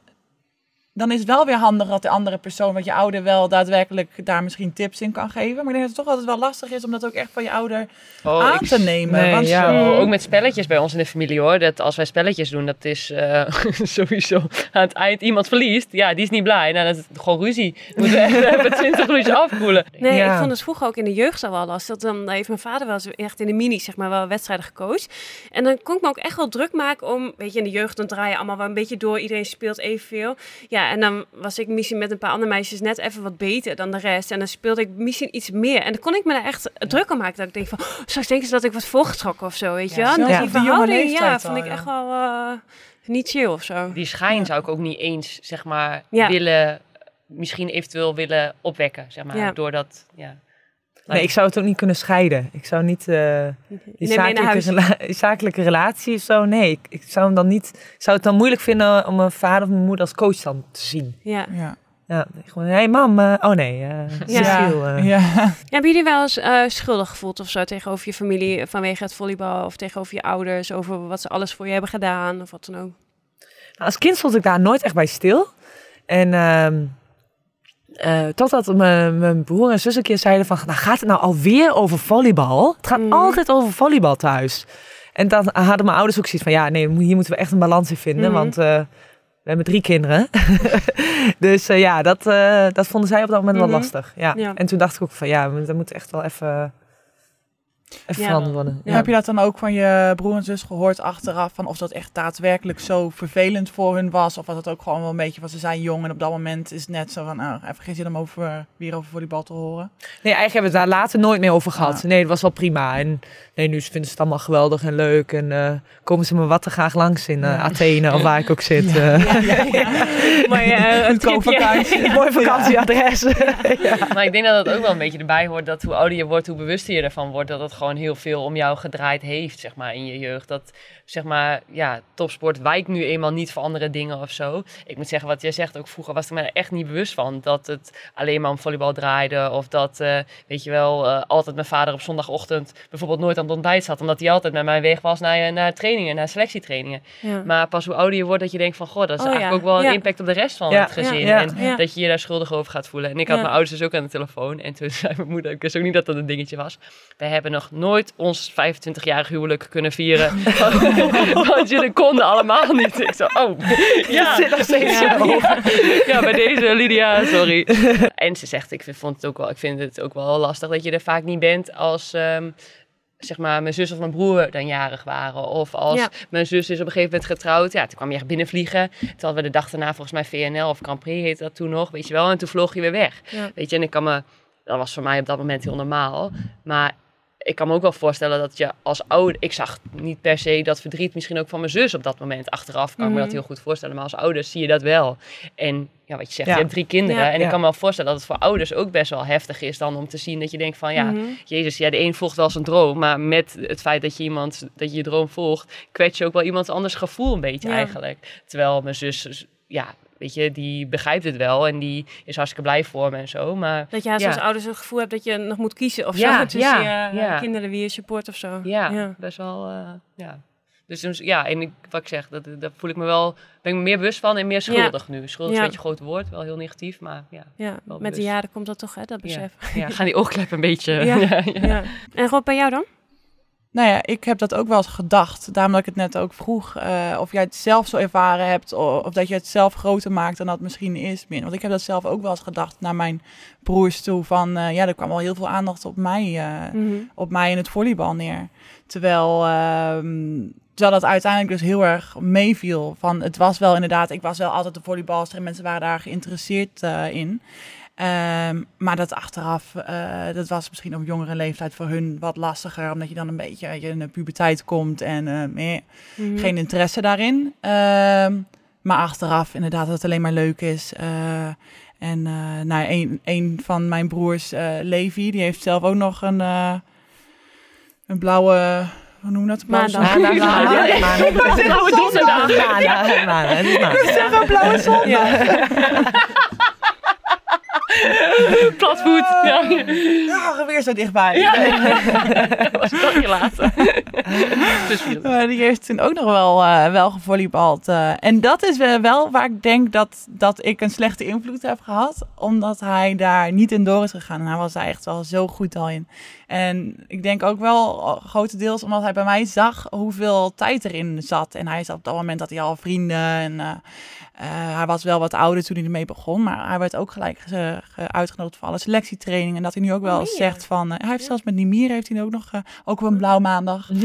[SPEAKER 3] dan is het wel weer handig dat de andere persoon, wat je ouder wel daadwerkelijk daar misschien tips in kan geven. Maar ik denk dat het toch altijd wel lastig is om dat ook echt van je ouder
[SPEAKER 1] Oh,
[SPEAKER 3] aan
[SPEAKER 1] ik
[SPEAKER 3] te nemen.
[SPEAKER 4] nee,
[SPEAKER 3] want
[SPEAKER 4] ja.
[SPEAKER 1] Oh, ook met spelletjes bij ons in de familie hoor. Dat als wij spelletjes doen, dat is eh, <laughs> sowieso aan het eind iemand verliest. Ja, die is niet blij. Nou, dat is gewoon ruzie. We moeten echt <laughs> even 20 minuutjes afkoelen.
[SPEAKER 2] Nee,
[SPEAKER 4] Ja.
[SPEAKER 2] ik vond het vroeger ook in de jeugd al wel lastig. Dan heeft mijn vader wel eens echt in de mini, zeg maar, wel wedstrijden gecoacht. En dan kon ik me ook echt wel druk maken om, weet je, in de jeugd dan draai je allemaal wel een beetje door. Iedereen speelt evenveel. Ja, en dan was ik misschien met een paar andere meisjes net even wat beter dan de rest. En dan speelde ik misschien iets meer. En dan kon ik me daar echt druk om maken. Dat ik denk van, oh, straks denken ze dat ik was voorgetrokken of zo, weet je
[SPEAKER 3] Ja,
[SPEAKER 2] wel. Dus
[SPEAKER 3] op
[SPEAKER 2] die verhouding, ja, vond ik
[SPEAKER 3] ja.
[SPEAKER 2] echt wel eh, niet chill of zo.
[SPEAKER 1] Die schijn zou ik ook niet eens, zeg maar,
[SPEAKER 2] Ja.
[SPEAKER 1] willen, misschien eventueel willen opwekken, zeg maar.
[SPEAKER 2] Ja.
[SPEAKER 1] Doordat, ja.
[SPEAKER 4] Nee, ik zou het ook niet kunnen scheiden. Ik zou niet eh, die zakelijke,
[SPEAKER 2] huis.
[SPEAKER 4] rela- zakelijke relatie of zo. Nee, ik, ik zou hem dan niet. Ik zou het dan moeilijk vinden om mijn vader of mijn moeder als coach dan te zien.
[SPEAKER 2] Ja.
[SPEAKER 3] Ja.
[SPEAKER 4] Ja, gewoon, hé hey, mam. eh, oh nee, eh Cecile. eh.
[SPEAKER 3] ja.
[SPEAKER 2] Hebben jullie wel eens eh, schuldig gevoeld of zo tegenover je familie vanwege het volleybal of tegenover je ouders over wat ze alles voor je hebben gedaan of wat dan ook?
[SPEAKER 4] Nou, als kind stond ik daar nooit echt bij stil. En eh, totdat mijn, broer en zus een keer zeiden van... Nou, gaat het nou alweer over volleybal? Het gaat
[SPEAKER 2] Mhm.
[SPEAKER 4] altijd over volleybal thuis. En dan hadden mijn ouders ook zoiets van... Ja, nee, hier moeten we echt een balans in vinden.
[SPEAKER 2] Mhm.
[SPEAKER 4] Want eh, we hebben drie kinderen. <laughs> dus eh, ja, dat, dat vonden zij op dat moment wel lastig. Ja.
[SPEAKER 2] Ja.
[SPEAKER 4] En toen dacht ik ook van... Ja, dat moet echt wel even, even
[SPEAKER 2] Ja.
[SPEAKER 4] Ja.
[SPEAKER 3] Heb je dat dan ook van je broer en zus gehoord achteraf? Van of dat echt daadwerkelijk zo vervelend voor hun was? Of was het ook gewoon wel een beetje van ze zijn jong en op dat moment is het net zo van... Nou, even geen zin om over, weer over volleybal te horen.
[SPEAKER 4] Nee, eigenlijk hebben we het daar later nooit meer over gehad. Nee, dat was wel prima. En nee, nu vinden ze het allemaal geweldig en leuk. En eh, komen ze me wat te graag langs in eh,
[SPEAKER 3] Ja.
[SPEAKER 4] Athene of waar ik ook zit.
[SPEAKER 2] Maar eh, <laughs> een
[SPEAKER 3] vakantie.
[SPEAKER 4] Een <laughs> mooi vakantieadres. <laughs>
[SPEAKER 1] Maar ik denk dat het ook wel een beetje erbij hoort dat hoe ouder je wordt, hoe bewuster je ervan wordt. Dat het gewoon heel veel om jou gedraaid heeft, zeg maar, in je jeugd. Dat, zeg maar, ja, topsport wijkt nu eenmaal niet voor andere dingen of zo. Ik moet zeggen, wat jij zegt, ook vroeger was ik me er echt niet bewust van. Dat het alleen maar om volleybal draaide. Of dat, eh, weet je wel, eh, altijd mijn vader op zondagochtend bijvoorbeeld nooit aan het ontbijt zat. Omdat hij altijd met mij weg was naar, naar trainingen, naar selectietrainingen.
[SPEAKER 2] Ja.
[SPEAKER 1] Maar pas hoe ouder je wordt, dat je denkt van, goh, dat is
[SPEAKER 2] Oh,
[SPEAKER 1] eigenlijk
[SPEAKER 2] ja.
[SPEAKER 1] ook wel een impact op de rest van het gezin. En dat je je daar schuldig over gaat voelen. En ik had mijn ouders dus ook aan de telefoon. En toen <laughs> zei mijn moeder, ik wist ook niet dat dat een dingetje was. Wij hebben nog nooit ons 25-jarig huwelijk kunnen vieren. <laughs> <laughs> Want jullie konden allemaal niet. Ik zo, oh, <laughs> ja.
[SPEAKER 4] zit nog steeds
[SPEAKER 1] ja, ja. Ja, bij deze Lydia, sorry. En ze zegt, ik vind, vond het ook wel, ik vind het ook wel lastig dat je er vaak niet bent als... ehm, zeg maar, mijn zus of mijn broer dan jarig waren. Of als
[SPEAKER 2] Ja.
[SPEAKER 1] mijn zus is op een gegeven moment getrouwd. Ja, toen kwam je echt binnenvliegen. Toen hadden we de dag daarna volgens mij VNL of Grand Prix heette dat toen nog. Weet je wel, en toen vloog je weer weg.
[SPEAKER 2] Ja.
[SPEAKER 1] Weet je, en ik kan me... Dat was voor mij op dat moment heel normaal. Maar ik kan me ook wel voorstellen dat je als ouder... Ik zag niet per se dat verdriet misschien ook van mijn zus op dat moment. Achteraf kan ik me
[SPEAKER 2] Mhm.
[SPEAKER 1] dat heel goed voorstellen. Maar als ouders zie je dat wel. En ja, wat je zegt,
[SPEAKER 4] Ja.
[SPEAKER 1] je hebt drie kinderen.
[SPEAKER 2] Ja.
[SPEAKER 1] En ik kan me wel voorstellen dat het voor ouders ook best wel heftig is dan om te zien dat je denkt van... Ja,
[SPEAKER 2] Mhm.
[SPEAKER 1] Jezus, ja, de een volgt wel zijn droom. Maar met het feit dat je iemand, dat je je droom volgt, kwets je ook wel iemand anders gevoel een beetje eigenlijk. Terwijl mijn zus, ja, weet je, die begrijpt het wel en die is hartstikke blij voor me en zo. Maar
[SPEAKER 2] Dat je als
[SPEAKER 1] Ja.
[SPEAKER 2] ouders het gevoel hebt dat je nog moet kiezen of
[SPEAKER 1] Ja,
[SPEAKER 2] zo. Tussen <laughs>
[SPEAKER 1] ja,
[SPEAKER 2] je
[SPEAKER 1] ja.
[SPEAKER 2] kinderen wie je support of zo.
[SPEAKER 1] ja, best wel, eh, ja. Dus, dus ja, en ik, wat ik zeg, dat, dat voel ik me wel, ben ik me meer bewust van en meer schuldig nu. Schuldig is een beetje een groot woord, wel heel negatief, maar ja.
[SPEAKER 2] Ja, met de jaren komt dat toch, hè, dat
[SPEAKER 1] Ja,
[SPEAKER 2] besef.
[SPEAKER 1] ja gaan die oogkleppen een beetje... <laughs>
[SPEAKER 2] Ja. <laughs>
[SPEAKER 1] ja, ja.
[SPEAKER 2] Ja. En Rob, bij jou dan?
[SPEAKER 3] Nou ja, ik heb dat ook wel eens gedacht. Daarom dat ik het net ook vroeg. eh, of jij het zelf zo ervaren hebt. Of, dat je het zelf groter maakt dan dat misschien is. Min. Want ik heb dat zelf ook wel eens gedacht naar mijn broers toe. Van eh, ja, er kwam wel heel veel aandacht op mij. eh,
[SPEAKER 2] Mhm.
[SPEAKER 3] op mij in het volleybal neer. Terwijl, ehm, terwijl dat uiteindelijk dus heel erg meeviel. Van, het was wel inderdaad, ik was wel altijd de volleybalster en mensen waren daar geïnteresseerd in. Ehm, maar dat achteraf, eh, dat was misschien op jongere leeftijd voor hun wat lastiger. Omdat je dan een beetje je, in de puberteit komt en eh, meer,
[SPEAKER 2] Mhm.
[SPEAKER 3] geen interesse daarin. Ehm, maar achteraf inderdaad dat het alleen maar leuk is. Eh, en eh nou, een, een van mijn broers, eh, Levi, die heeft zelf ook nog een, eh, een blauwe, hoe noem je dat? Blauwe
[SPEAKER 2] Maandag.
[SPEAKER 4] Maandag,
[SPEAKER 3] Maandag.
[SPEAKER 4] maandag, maandag.
[SPEAKER 1] Blauwe <laughs> donderdag.
[SPEAKER 4] Maandag, maandag, het is maandag.
[SPEAKER 3] Zeg een blauwe zon. <laughs> <laughs>
[SPEAKER 1] Platvoet. Ja.
[SPEAKER 3] Ja, weer zo dichtbij. <laughs>
[SPEAKER 1] was een dagje later. dus.
[SPEAKER 3] Maar die heeft toen ook nog wel, eh, wel gevolleybald. eh. en dat is wel- waar ik denk dat, dat ik een slechte invloed heb gehad. Omdat hij daar niet in door is gegaan. En hij was daar echt wel zo goed al in. En ik denk ook wel eh, grotendeels omdat hij bij mij zag hoeveel tijd erin zat. En hij zat op dat moment dat hij al vrienden en... hij was wel wat ouder toen hij ermee begon, maar hij werd ook gelijk ge- ge- uitgenodigd voor alle selectietrainingen. En dat hij nu ook wel
[SPEAKER 2] meen je?
[SPEAKER 3] zegt van... eh, hij heeft zelfs met Nimir heeft hij ook nog eh, ook op een blauw maandag. <laughs> eh,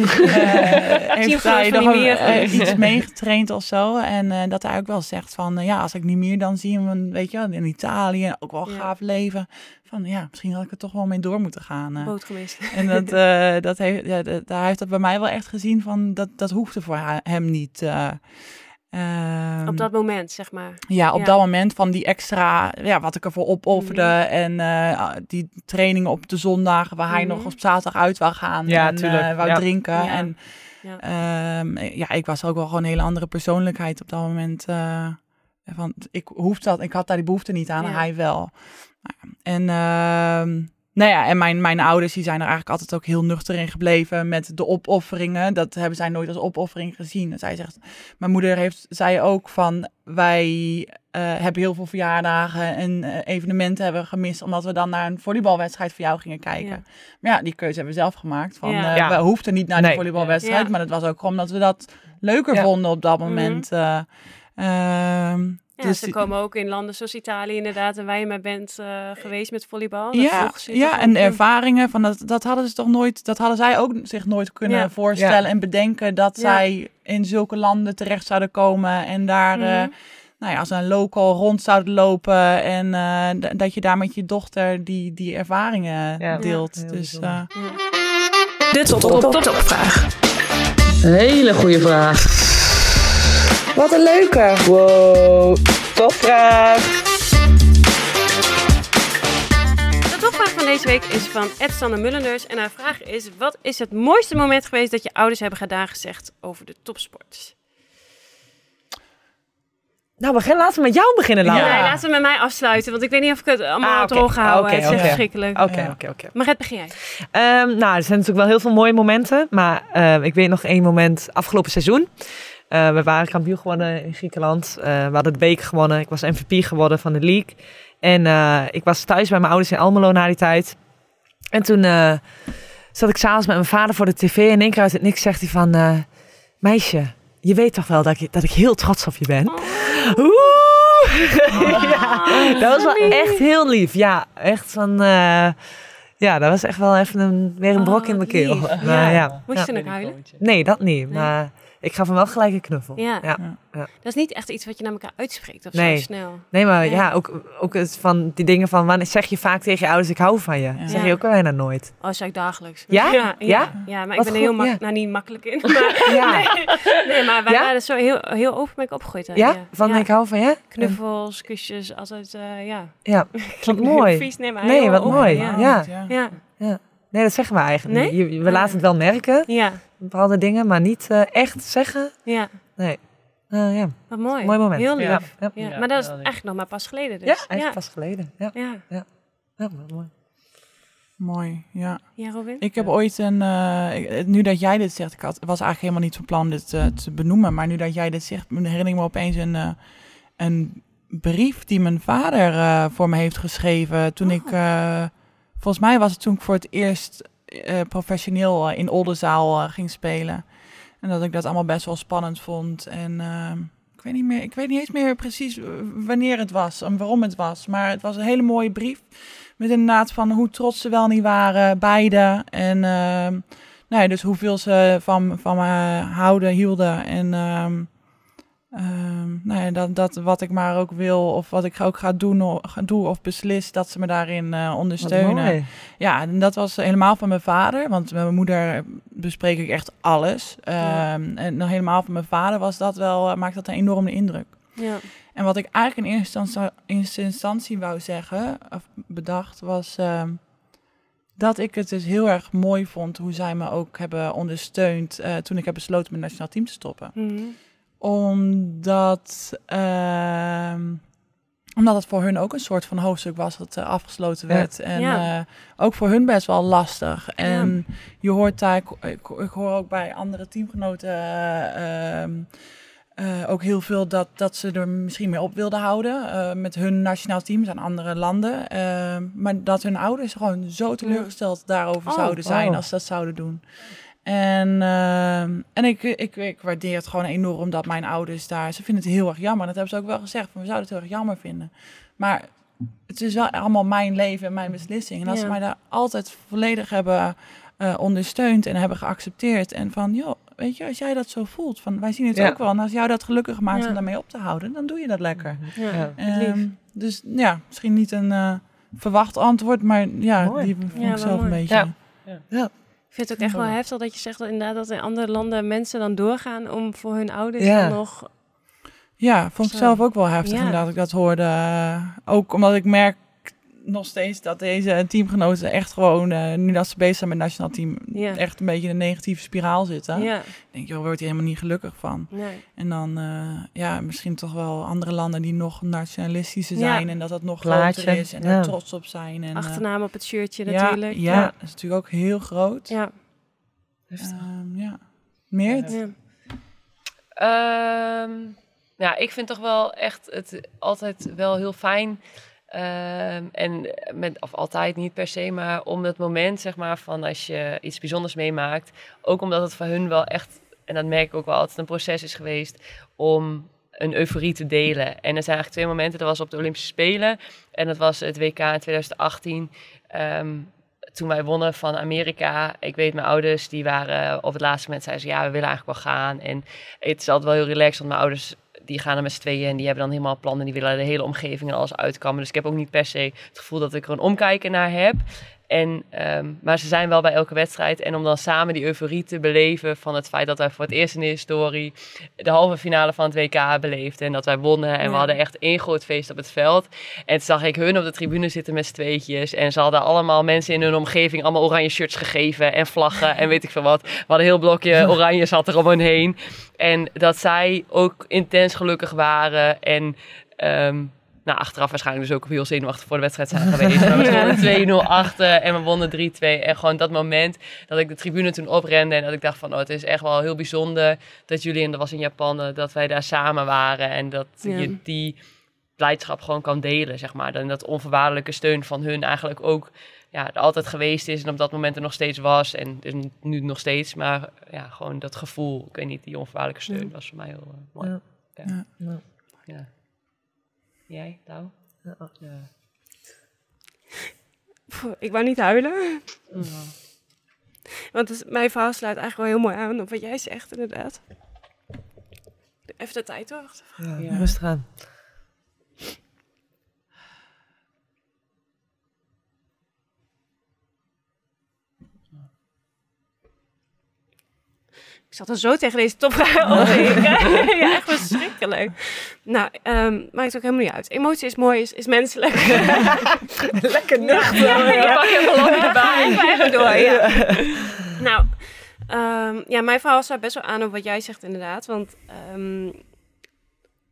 [SPEAKER 3] heeft hij nog eh, iets <laughs> meegetraind of zo. En eh, dat hij ook wel zegt van... eh, ja, als ik Nimir dan zie hem, weet je wel, in Italië. Ook wel gaaf leven. Van ja, misschien had ik er toch wel mee door moeten gaan. eh.
[SPEAKER 2] Boot.
[SPEAKER 3] En dat, <laughs> eh, dat heeft, ja, dat, hij heeft dat bij mij wel echt gezien van dat, dat hoefde voor hem niet. eh. Ehm,
[SPEAKER 2] Op dat moment, zeg maar.
[SPEAKER 3] ja, op
[SPEAKER 2] Ja.
[SPEAKER 3] dat moment van die extra, ja, wat ik ervoor opofferde.
[SPEAKER 2] Mhm.
[SPEAKER 3] En eh, die trainingen op de zondagen waar hij
[SPEAKER 2] Mhm.
[SPEAKER 3] nog op zaterdag uit wou gaan.
[SPEAKER 4] Ja,
[SPEAKER 3] en eh, wou
[SPEAKER 4] Ja.
[SPEAKER 3] drinken.
[SPEAKER 2] Ja.
[SPEAKER 3] En
[SPEAKER 2] Ja.
[SPEAKER 3] ehm, ja, ik was ook wel gewoon een hele andere persoonlijkheid op dat moment. eh, van, ik hoefde dat, ik had daar die behoefte niet aan,
[SPEAKER 2] Ja.
[SPEAKER 3] hij wel. Nou ja, En, ehm, nou ja, en mijn, mijn ouders die zijn er eigenlijk altijd ook heel nuchter in gebleven met de opofferingen. Dat hebben zij nooit als opoffering gezien. En zij zegt, mijn moeder heeft, zei ook van, wij eh, hebben heel veel verjaardagen en eh, evenementen hebben gemist, omdat we dan naar een volleybalwedstrijd voor jou gingen kijken.
[SPEAKER 2] Ja.
[SPEAKER 3] Maar ja, die keuze hebben we zelf gemaakt. Van,
[SPEAKER 2] Ja.
[SPEAKER 3] eh,
[SPEAKER 4] Ja.
[SPEAKER 3] We hoefden niet naar
[SPEAKER 4] Nee.
[SPEAKER 3] die volleybalwedstrijd,
[SPEAKER 2] Ja.
[SPEAKER 3] maar het was ook omdat we dat leuker
[SPEAKER 4] Ja.
[SPEAKER 3] vonden op dat moment. eh. Ehm,
[SPEAKER 2] Ja,
[SPEAKER 3] dus
[SPEAKER 2] ze
[SPEAKER 3] die-
[SPEAKER 2] komen ook in landen zoals Italië inderdaad. En waar je maar bent eh, geweest met volleybal.
[SPEAKER 3] Ja,
[SPEAKER 2] toch
[SPEAKER 3] ja, en de
[SPEAKER 2] in.
[SPEAKER 3] ervaringen van dat, dat hadden ze toch nooit, dat hadden zij ook zich nooit kunnen
[SPEAKER 2] Ja.
[SPEAKER 3] voorstellen en bedenken dat
[SPEAKER 2] Ja.
[SPEAKER 3] zij in zulke landen terecht zouden komen en daar, eh,
[SPEAKER 2] Mhm.
[SPEAKER 3] nou ja, als een local rond zouden lopen en eh, dat je daar met je dochter die, die ervaringen
[SPEAKER 4] Ja.
[SPEAKER 3] deelt. Dus
[SPEAKER 2] De top, top, top, topvraag.
[SPEAKER 1] Hele goede vraag.
[SPEAKER 4] Wat een leuke. Wow, topvraag.
[SPEAKER 2] De topvraag van deze week is van Ed Sanne Mullenders. En haar vraag is, wat is het mooiste moment geweest dat je ouders hebben gedaan gezegd over de topsport?
[SPEAKER 4] Nou, we gaan laten we met jou beginnen, Laura.
[SPEAKER 2] Nee, laten we met mij afsluiten, want ik weet niet of ik het allemaal
[SPEAKER 4] Ah. Oké,
[SPEAKER 2] het is echt verschrikkelijk.
[SPEAKER 4] Oké,
[SPEAKER 3] Ja.
[SPEAKER 4] oké, oké.
[SPEAKER 2] Maret, begin jij.
[SPEAKER 4] Ehm, nou, er zijn natuurlijk wel heel veel mooie momenten. Maar ehm, ik weet nog één moment afgelopen seizoen. Eh, we waren kampioen geworden in Griekenland. Eh, we hadden de beker gewonnen. Ik was MVP geworden van de league. En eh, ik was thuis bij mijn ouders in Almelo na die tijd. En toen eh, zat ik s'avonds met mijn vader voor de tv. En in één keer uit het niks zegt hij van... eh, meisje, je weet toch wel dat ik, dat ik heel trots op je ben? Oeh! <laughs> ja, dat was wel echt heel lief. Ja, echt van... eh, ja, dat was echt wel even een, weer een brok
[SPEAKER 2] Oh,
[SPEAKER 4] in mijn keel. Maar,
[SPEAKER 2] Ja.
[SPEAKER 4] ja.
[SPEAKER 2] Moest
[SPEAKER 4] Ja.
[SPEAKER 2] je nog huilen?
[SPEAKER 4] Nee, dat niet.
[SPEAKER 2] Nee.
[SPEAKER 4] Maar ik gaf hem wel gelijk een knuffel.
[SPEAKER 2] Ja.
[SPEAKER 4] ja.
[SPEAKER 2] Dat is niet echt iets wat je naar elkaar uitspreekt of
[SPEAKER 4] Nee.
[SPEAKER 2] zo snel.
[SPEAKER 4] Nee, maar
[SPEAKER 2] Nee.
[SPEAKER 4] ja, ook, ook het van die dingen van... Wanneer zeg je vaak tegen je ouders, ik hou van je?
[SPEAKER 3] Ja.
[SPEAKER 4] Zeg je ook bijna nooit.
[SPEAKER 2] Oh, dat zeg ik dagelijks.
[SPEAKER 4] Ja?
[SPEAKER 2] Ja, ja. Maar
[SPEAKER 4] Wat
[SPEAKER 2] ik ben er heel mak nou, niet makkelijk in. <laughs> Maar,
[SPEAKER 4] Ja, <laughs>
[SPEAKER 2] nee, maar wij
[SPEAKER 4] Ja?
[SPEAKER 2] waren zo heel, heel open ik opgegroeid. hè.
[SPEAKER 4] ja? van
[SPEAKER 2] ja.
[SPEAKER 4] ik hou van je?
[SPEAKER 2] Knuffels, kusjes, altijd, eh, ja.
[SPEAKER 4] Ja, <laughs> wat mooi.
[SPEAKER 2] Vies, nee, maar
[SPEAKER 4] Nee, wat
[SPEAKER 2] open,
[SPEAKER 4] mooi.
[SPEAKER 2] Ja.
[SPEAKER 4] Ja.
[SPEAKER 3] ja.
[SPEAKER 2] Ja.
[SPEAKER 4] Nee, dat zeggen we eigenlijk
[SPEAKER 2] Nee?
[SPEAKER 4] niet. We laten het wel merken,
[SPEAKER 2] Ja.
[SPEAKER 4] bepaalde dingen, maar niet eh, echt zeggen.
[SPEAKER 2] ja,
[SPEAKER 4] Nee. Eh, ja,
[SPEAKER 2] wat mooi.
[SPEAKER 4] mooi moment.
[SPEAKER 2] Heel lief.
[SPEAKER 4] Ja,
[SPEAKER 2] Ja.
[SPEAKER 4] ja.
[SPEAKER 1] Ja,
[SPEAKER 2] maar dat is echt nog maar pas geleden dus.
[SPEAKER 4] Ja, echt pas geleden. Ja,
[SPEAKER 2] Ja.
[SPEAKER 4] ja wat mooi.
[SPEAKER 3] Mooi, ja.
[SPEAKER 2] Ja, Robin?
[SPEAKER 3] Ik heb ooit een, eh, ik- nu dat jij dit zegt, ik had, was eigenlijk helemaal niet van plan dit te benoemen, maar nu dat jij dit zegt, herinner ik me opeens een, eh, een brief die mijn vader eh, voor me heeft geschreven toen ik, eh, volgens mij was het toen ik voor het eerst eh, professioneel eh, in Oldenzaal eh, ging spelen. En dat ik dat allemaal best wel spannend vond. En eh, ik weet niet meer, ik weet niet eens meer precies wanneer het was en waarom het was, maar het was een hele mooie brief. Met inderdaad van hoe trots ze wel niet waren, beide. En ehm, nou ja, dus hoeveel ze van, van me houden, hielden. En ehm, nou ja, dat, dat wat ik maar ook wil, of wat ik ook ga doen, of, ga doen of beslis, dat ze me daarin eh, ondersteunen. Ja, en dat was helemaal van mijn vader. Want met mijn moeder bespreek ik echt alles.
[SPEAKER 2] Ja.
[SPEAKER 3] Ehm, En nog helemaal van mijn vader was dat wel, eh, maakt dat een enorme indruk.
[SPEAKER 2] Ja.
[SPEAKER 3] En wat ik eigenlijk in eerste instantie, eerste instantie wou zeggen, of bedacht, was ehm, dat ik het dus heel erg mooi vond hoe zij me ook hebben ondersteund eh, toen ik heb besloten mijn nationaal team te stoppen.
[SPEAKER 2] Mhm.
[SPEAKER 3] Omdat, ehm, omdat het voor hun ook een soort van hoofdstuk was dat eh, afgesloten
[SPEAKER 4] Ja.
[SPEAKER 3] werd. En
[SPEAKER 2] Ja.
[SPEAKER 3] eh, ook voor hun best wel lastig. En je hoort daar, ik, ik, ik hoor ook bij andere teamgenoten eh, ehm, eh, ook heel veel dat, dat ze er misschien meer op wilden houden met hun nationaal team aan andere landen. Eh, maar dat hun ouders gewoon zo teleurgesteld daarover
[SPEAKER 2] Oh,
[SPEAKER 3] zouden zijn
[SPEAKER 4] wow.
[SPEAKER 3] als ze dat zouden doen. En, ehm, en ik, ik, ik waardeer het gewoon enorm dat mijn ouders daar... Ze vinden het heel erg jammer. Dat hebben ze ook wel gezegd. Van, we zouden het heel erg jammer vinden. Maar het is wel allemaal mijn leven en mijn beslissing. En als ze mij daar altijd volledig hebben eh, ondersteund en hebben geaccepteerd. En van, joh, weet je, als jij dat zo voelt, van wij zien het
[SPEAKER 4] Ja.
[SPEAKER 3] ook wel. En als jou dat gelukkig maakt
[SPEAKER 2] Ja.
[SPEAKER 3] om daarmee op te houden, dan doe je dat lekker.
[SPEAKER 2] Ja.
[SPEAKER 4] Ja.
[SPEAKER 2] lief.
[SPEAKER 3] Ehm, dus ja, misschien niet een eh, verwacht antwoord, maar ja,
[SPEAKER 4] Mooi.
[SPEAKER 3] die vond
[SPEAKER 2] Ja,
[SPEAKER 3] ik zelf een
[SPEAKER 2] mooi.
[SPEAKER 3] beetje.
[SPEAKER 4] Ja.
[SPEAKER 2] Ik vind het ook echt wel heftig dat je zegt dat inderdaad dat in andere landen mensen dan doorgaan om voor hun ouders
[SPEAKER 4] Ja.
[SPEAKER 2] dan nog
[SPEAKER 3] Ja, vond ik zelf ook wel heftig
[SPEAKER 2] Ja.
[SPEAKER 3] dat ik dat hoorde. Ook omdat ik merk nog steeds dat deze teamgenoten echt gewoon, eh, nu dat ze bezig zijn met het nationaal team,
[SPEAKER 2] Ja.
[SPEAKER 3] echt een beetje in een negatieve spiraal zitten.
[SPEAKER 2] Ja,
[SPEAKER 3] denk, joh, wordt hier helemaal niet gelukkig van.
[SPEAKER 2] nee.
[SPEAKER 3] En dan, eh, ja, misschien toch wel andere landen die nog nationalistischer
[SPEAKER 2] Ja.
[SPEAKER 3] zijn en dat dat nog
[SPEAKER 4] Plaatje,
[SPEAKER 3] groter is en
[SPEAKER 4] ja.
[SPEAKER 3] daar trots op zijn. En, eh,
[SPEAKER 2] Achternaam op het shirtje
[SPEAKER 3] ja,
[SPEAKER 2] natuurlijk.
[SPEAKER 3] Ja, dat is natuurlijk ook heel groot.
[SPEAKER 2] ja.
[SPEAKER 3] Ehm, ja. Meer?
[SPEAKER 2] ja.
[SPEAKER 1] Ehm, ja, ik vind toch wel echt het altijd wel heel fijn. Ehm, en met, of altijd niet per se, maar om het moment zeg maar van als je iets bijzonders meemaakt. Ook omdat het voor hun wel echt, en dat merk ik ook wel altijd, een proces is geweest om een euforie te delen. En er zijn eigenlijk twee momenten. Dat was op de Olympische Spelen en dat was het WK in 2018. Ehm, toen wij wonnen van Amerika, ik weet mijn ouders, die waren op het laatste moment zeiden ze ja, we willen eigenlijk wel gaan. En het is altijd wel heel relaxed, want mijn ouders die gaan er met z'n tweeën en die hebben dan helemaal plannen. Die willen de hele omgeving en alles uitkammen. Dus ik heb ook niet per se het gevoel dat ik er een omkijken naar heb. En, ehm, maar ze zijn wel bij elke wedstrijd. En om dan samen die euforie te beleven van het feit dat wij voor het eerst in de historie de halve finale van het WK beleefden. En dat wij wonnen. En we hadden echt één groot feest op het veld. En toen zag ik hun op de tribune zitten met z'n tweetjes. En ze hadden allemaal mensen in hun omgeving allemaal oranje shirts gegeven. En vlaggen en weet ik veel wat. We hadden een heel blokje <laughs> oranje zat er om hen heen. En dat zij ook intens gelukkig waren. En ehm, nou, achteraf waarschijnlijk dus ook heel zenuwachtig voor de wedstrijd zijn geweest. Maar we stonden 2-0 achter en we wonnen 3-2. En gewoon dat moment dat ik de tribune toen oprende en dat ik dacht van... Oh, het is echt wel heel bijzonder dat jullie, en dat was in Japan, eh, dat wij daar samen waren. En dat
[SPEAKER 2] Ja.
[SPEAKER 1] je die blijdschap gewoon kan delen, zeg maar. En dat onvoorwaardelijke steun van hun eigenlijk ook ja, er altijd geweest is en op dat moment er nog steeds was. En dus nu nog steeds, maar ja, gewoon dat gevoel, ik weet niet, die onvoorwaardelijke steun was voor mij heel eh, mooi.
[SPEAKER 4] Ja.
[SPEAKER 1] Ja.
[SPEAKER 3] Ja.
[SPEAKER 1] Jij, Douw?
[SPEAKER 4] Ja.
[SPEAKER 1] Ja.
[SPEAKER 2] Pff, Ik wou niet huilen.
[SPEAKER 1] Ja.
[SPEAKER 2] Want het- mijn verhaal sluit eigenlijk wel heel mooi aan op wat jij zegt, inderdaad. Even de tijd hoor.
[SPEAKER 4] Ja,
[SPEAKER 1] Ja.
[SPEAKER 4] rustig aan.
[SPEAKER 2] Ik zat er zo tegen deze topvraag <laughs> op te. <laughs> Ja, echt verschrikkelijk. Nou, ehm, maakt ook helemaal niet uit. Emotie is mooi, is, is menselijk. <laughs>
[SPEAKER 4] Lekker nuchter.
[SPEAKER 2] Ja,
[SPEAKER 1] Pak even lang erbij.
[SPEAKER 2] Even, even door, ja. Nou, ehm, ja, mijn verhaal staat best wel aan op wat jij zegt inderdaad. Want ehm,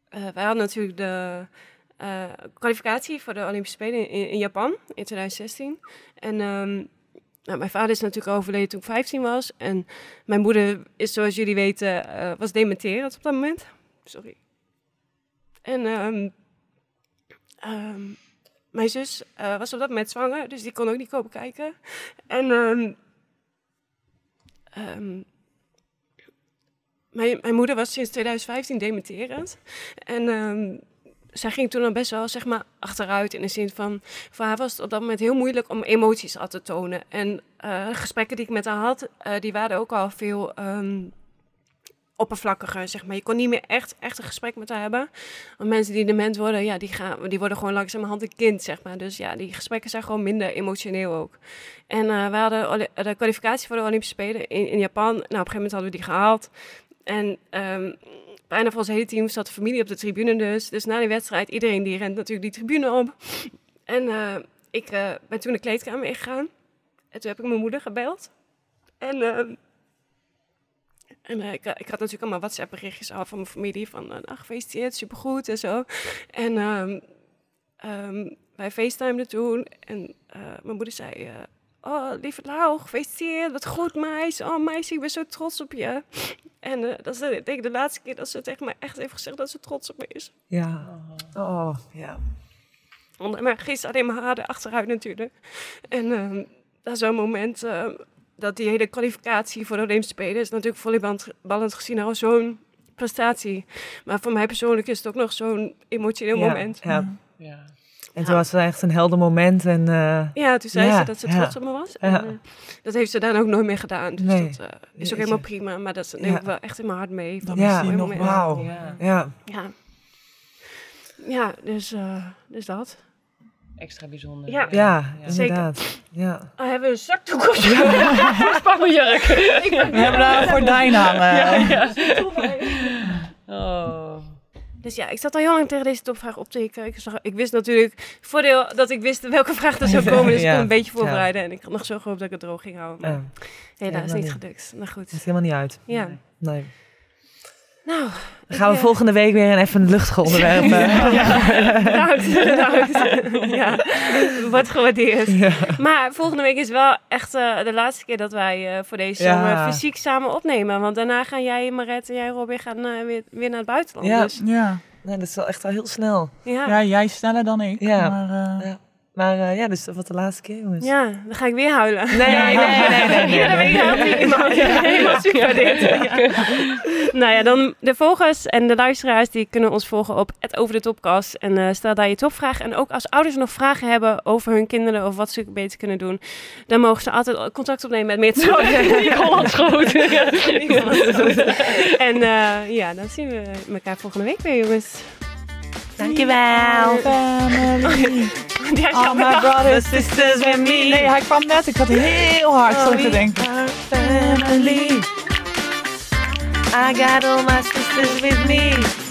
[SPEAKER 2] eh, wij hadden natuurlijk de eh, kwalificatie voor de Olympische Spelen in, in Japan in 2016. En nou, mijn vader is natuurlijk overleden toen ik 15 was. En mijn moeder is, zoals jullie weten, eh, was dementerend op dat moment. Sorry. En ehm, ehm, mijn zus eh, was op dat moment zwanger, dus die kon ook niet komen kijken. En ehm, mijn, mijn moeder was sinds 2015 dementerend. En zij ging toen dan best wel zeg maar, achteruit in de zin van... Voor haar was het op dat moment heel moeilijk om emoties aan te tonen. En eh, gesprekken die ik met haar had, eh, die waren ook al veel... ehm, oppervlakkiger, zeg maar. Je kon niet meer echt, echt een gesprek met haar hebben. Want mensen die dement worden, ja, die, gaan, die worden gewoon langzamerhand een kind, zeg maar. Dus ja, die gesprekken zijn gewoon minder emotioneel ook. En eh we hadden de kwalificatie voor de Olympische Spelen in, in Japan. Nou, op een gegeven moment hadden we die gehaald. En ehm, bijna voor ons hele team zat de familie op de tribune dus. Dus na die wedstrijd, iedereen die rent natuurlijk die tribune op. En eh, ik eh, ben toen de kleedkamer ingegaan. En toen heb ik mijn moeder gebeld. En... ehm, en eh, ik, ik had natuurlijk allemaal WhatsApp-berichtjes al van mijn familie van nou, gefeliciteerd, supergoed en zo. En ehm, ehm, wij facetimeden toen en eh, mijn moeder zei, eh, oh lieve Lau, gefeliciteerd, wat goed meisje. Oh meisje, ik ben zo trots op je. En eh, dat is de, denk ik de laatste keer dat ze tegen mij echt heeft gezegd dat ze trots op me is.
[SPEAKER 4] Ja. Oh, ja.
[SPEAKER 2] Want maar gisteren alleen maar harder achteruit natuurlijk. En ehm, dat is zo'n moment eh, dat die hele kwalificatie voor de Olympische Spelen is natuurlijk volleyballend gezien al zo'n prestatie. Maar voor mij persoonlijk is het ook nog zo'n emotioneel
[SPEAKER 4] Ja,
[SPEAKER 2] moment.
[SPEAKER 4] Ja.
[SPEAKER 1] Ja.
[SPEAKER 4] En toen was het echt een helder moment. En, eh,
[SPEAKER 2] Ja, toen zei
[SPEAKER 4] Ja,
[SPEAKER 2] ze dat ze
[SPEAKER 4] ja.
[SPEAKER 2] trots op me was. En,
[SPEAKER 4] Ja.
[SPEAKER 2] eh, dat heeft ze daarna ook nooit meer gedaan. Dus
[SPEAKER 4] Nee.
[SPEAKER 2] dat eh, is ook helemaal prima. Maar dat neem
[SPEAKER 4] Ja.
[SPEAKER 2] ik wel echt in mijn hart mee.
[SPEAKER 3] Dan
[SPEAKER 2] Dat
[SPEAKER 4] Ja,
[SPEAKER 3] nog wauw.
[SPEAKER 1] Ja.
[SPEAKER 4] ja.
[SPEAKER 2] Ja. Ja, dus, eh, dus dat.
[SPEAKER 1] Extra bijzonder.
[SPEAKER 2] Ja.
[SPEAKER 4] Ja,
[SPEAKER 1] Ja.
[SPEAKER 2] Zeker.
[SPEAKER 4] inderdaad. Ja.
[SPEAKER 2] Oh, hebben we een zakdoek of zo?
[SPEAKER 1] Pak <laughs> mijn jurk.
[SPEAKER 3] We hebben daar een gordijn hangen.
[SPEAKER 1] Oh.
[SPEAKER 2] Dus ja, ik zat al heel lang tegen deze topvraag op te hikken. Ik, ik wist natuurlijk, voordeel dat ik wist welke vraag er zou komen. Dus ik kon <laughs> een beetje voorbereiden. En ik had nog zo gehoopt dat ik het droog ging houden. Maar
[SPEAKER 4] Ja,
[SPEAKER 2] helaas
[SPEAKER 4] helemaal
[SPEAKER 2] niet gelukt. Nou goed.
[SPEAKER 4] dat is helemaal niet uit.
[SPEAKER 2] Ja.
[SPEAKER 4] Nee.
[SPEAKER 2] Nou,
[SPEAKER 4] Dan gaan we
[SPEAKER 2] eh,
[SPEAKER 4] volgende week weer een even een luchtige onderwerp. <laughs> eh. <laughs>
[SPEAKER 2] Bedankt, bedankt. ja, wordt gewaardeerd.
[SPEAKER 4] Ja.
[SPEAKER 2] Maar volgende week is wel echt eh, de laatste keer dat wij eh, voor deze
[SPEAKER 4] Ja.
[SPEAKER 2] zomer fysiek samen opnemen. Want daarna gaan jij, Maret en jij, Robin, gaan eh, weer, weer naar het buitenland.
[SPEAKER 4] Ja.
[SPEAKER 2] Dus,
[SPEAKER 3] Ja.
[SPEAKER 4] Nee, dat is wel echt al heel snel.
[SPEAKER 2] ja. Ja.
[SPEAKER 3] ja, jij sneller dan ik.
[SPEAKER 4] Ja.
[SPEAKER 3] Maar, eh,
[SPEAKER 4] Ja. Maar eh, ja, dus dat wordt de laatste keer, jongens.
[SPEAKER 2] dan ga ik weer huilen.
[SPEAKER 4] Nee, nee, nee, nee, nee, nee.
[SPEAKER 2] Ja, je helemaal iemand. Helemaal super dit. Ja. Nou ja, dan de volgers en de luisteraars die kunnen ons volgen op het over de topcast. En eh, stel daar je topvraag. En ook als ouders nog vragen hebben over hun kinderen of wat ze beter kunnen doen, dan mogen ze altijd contact opnemen met Meert.
[SPEAKER 1] Hollands goed.
[SPEAKER 2] En eh, ja, dan zien we elkaar volgende week weer, jongens.
[SPEAKER 4] Dankjewel.
[SPEAKER 3] Family. <laughs> All my brothers, sisters with me. Nee, hij kwam net. Ik had heel hard zo te denken.
[SPEAKER 4] Family. I got all my sisters with me.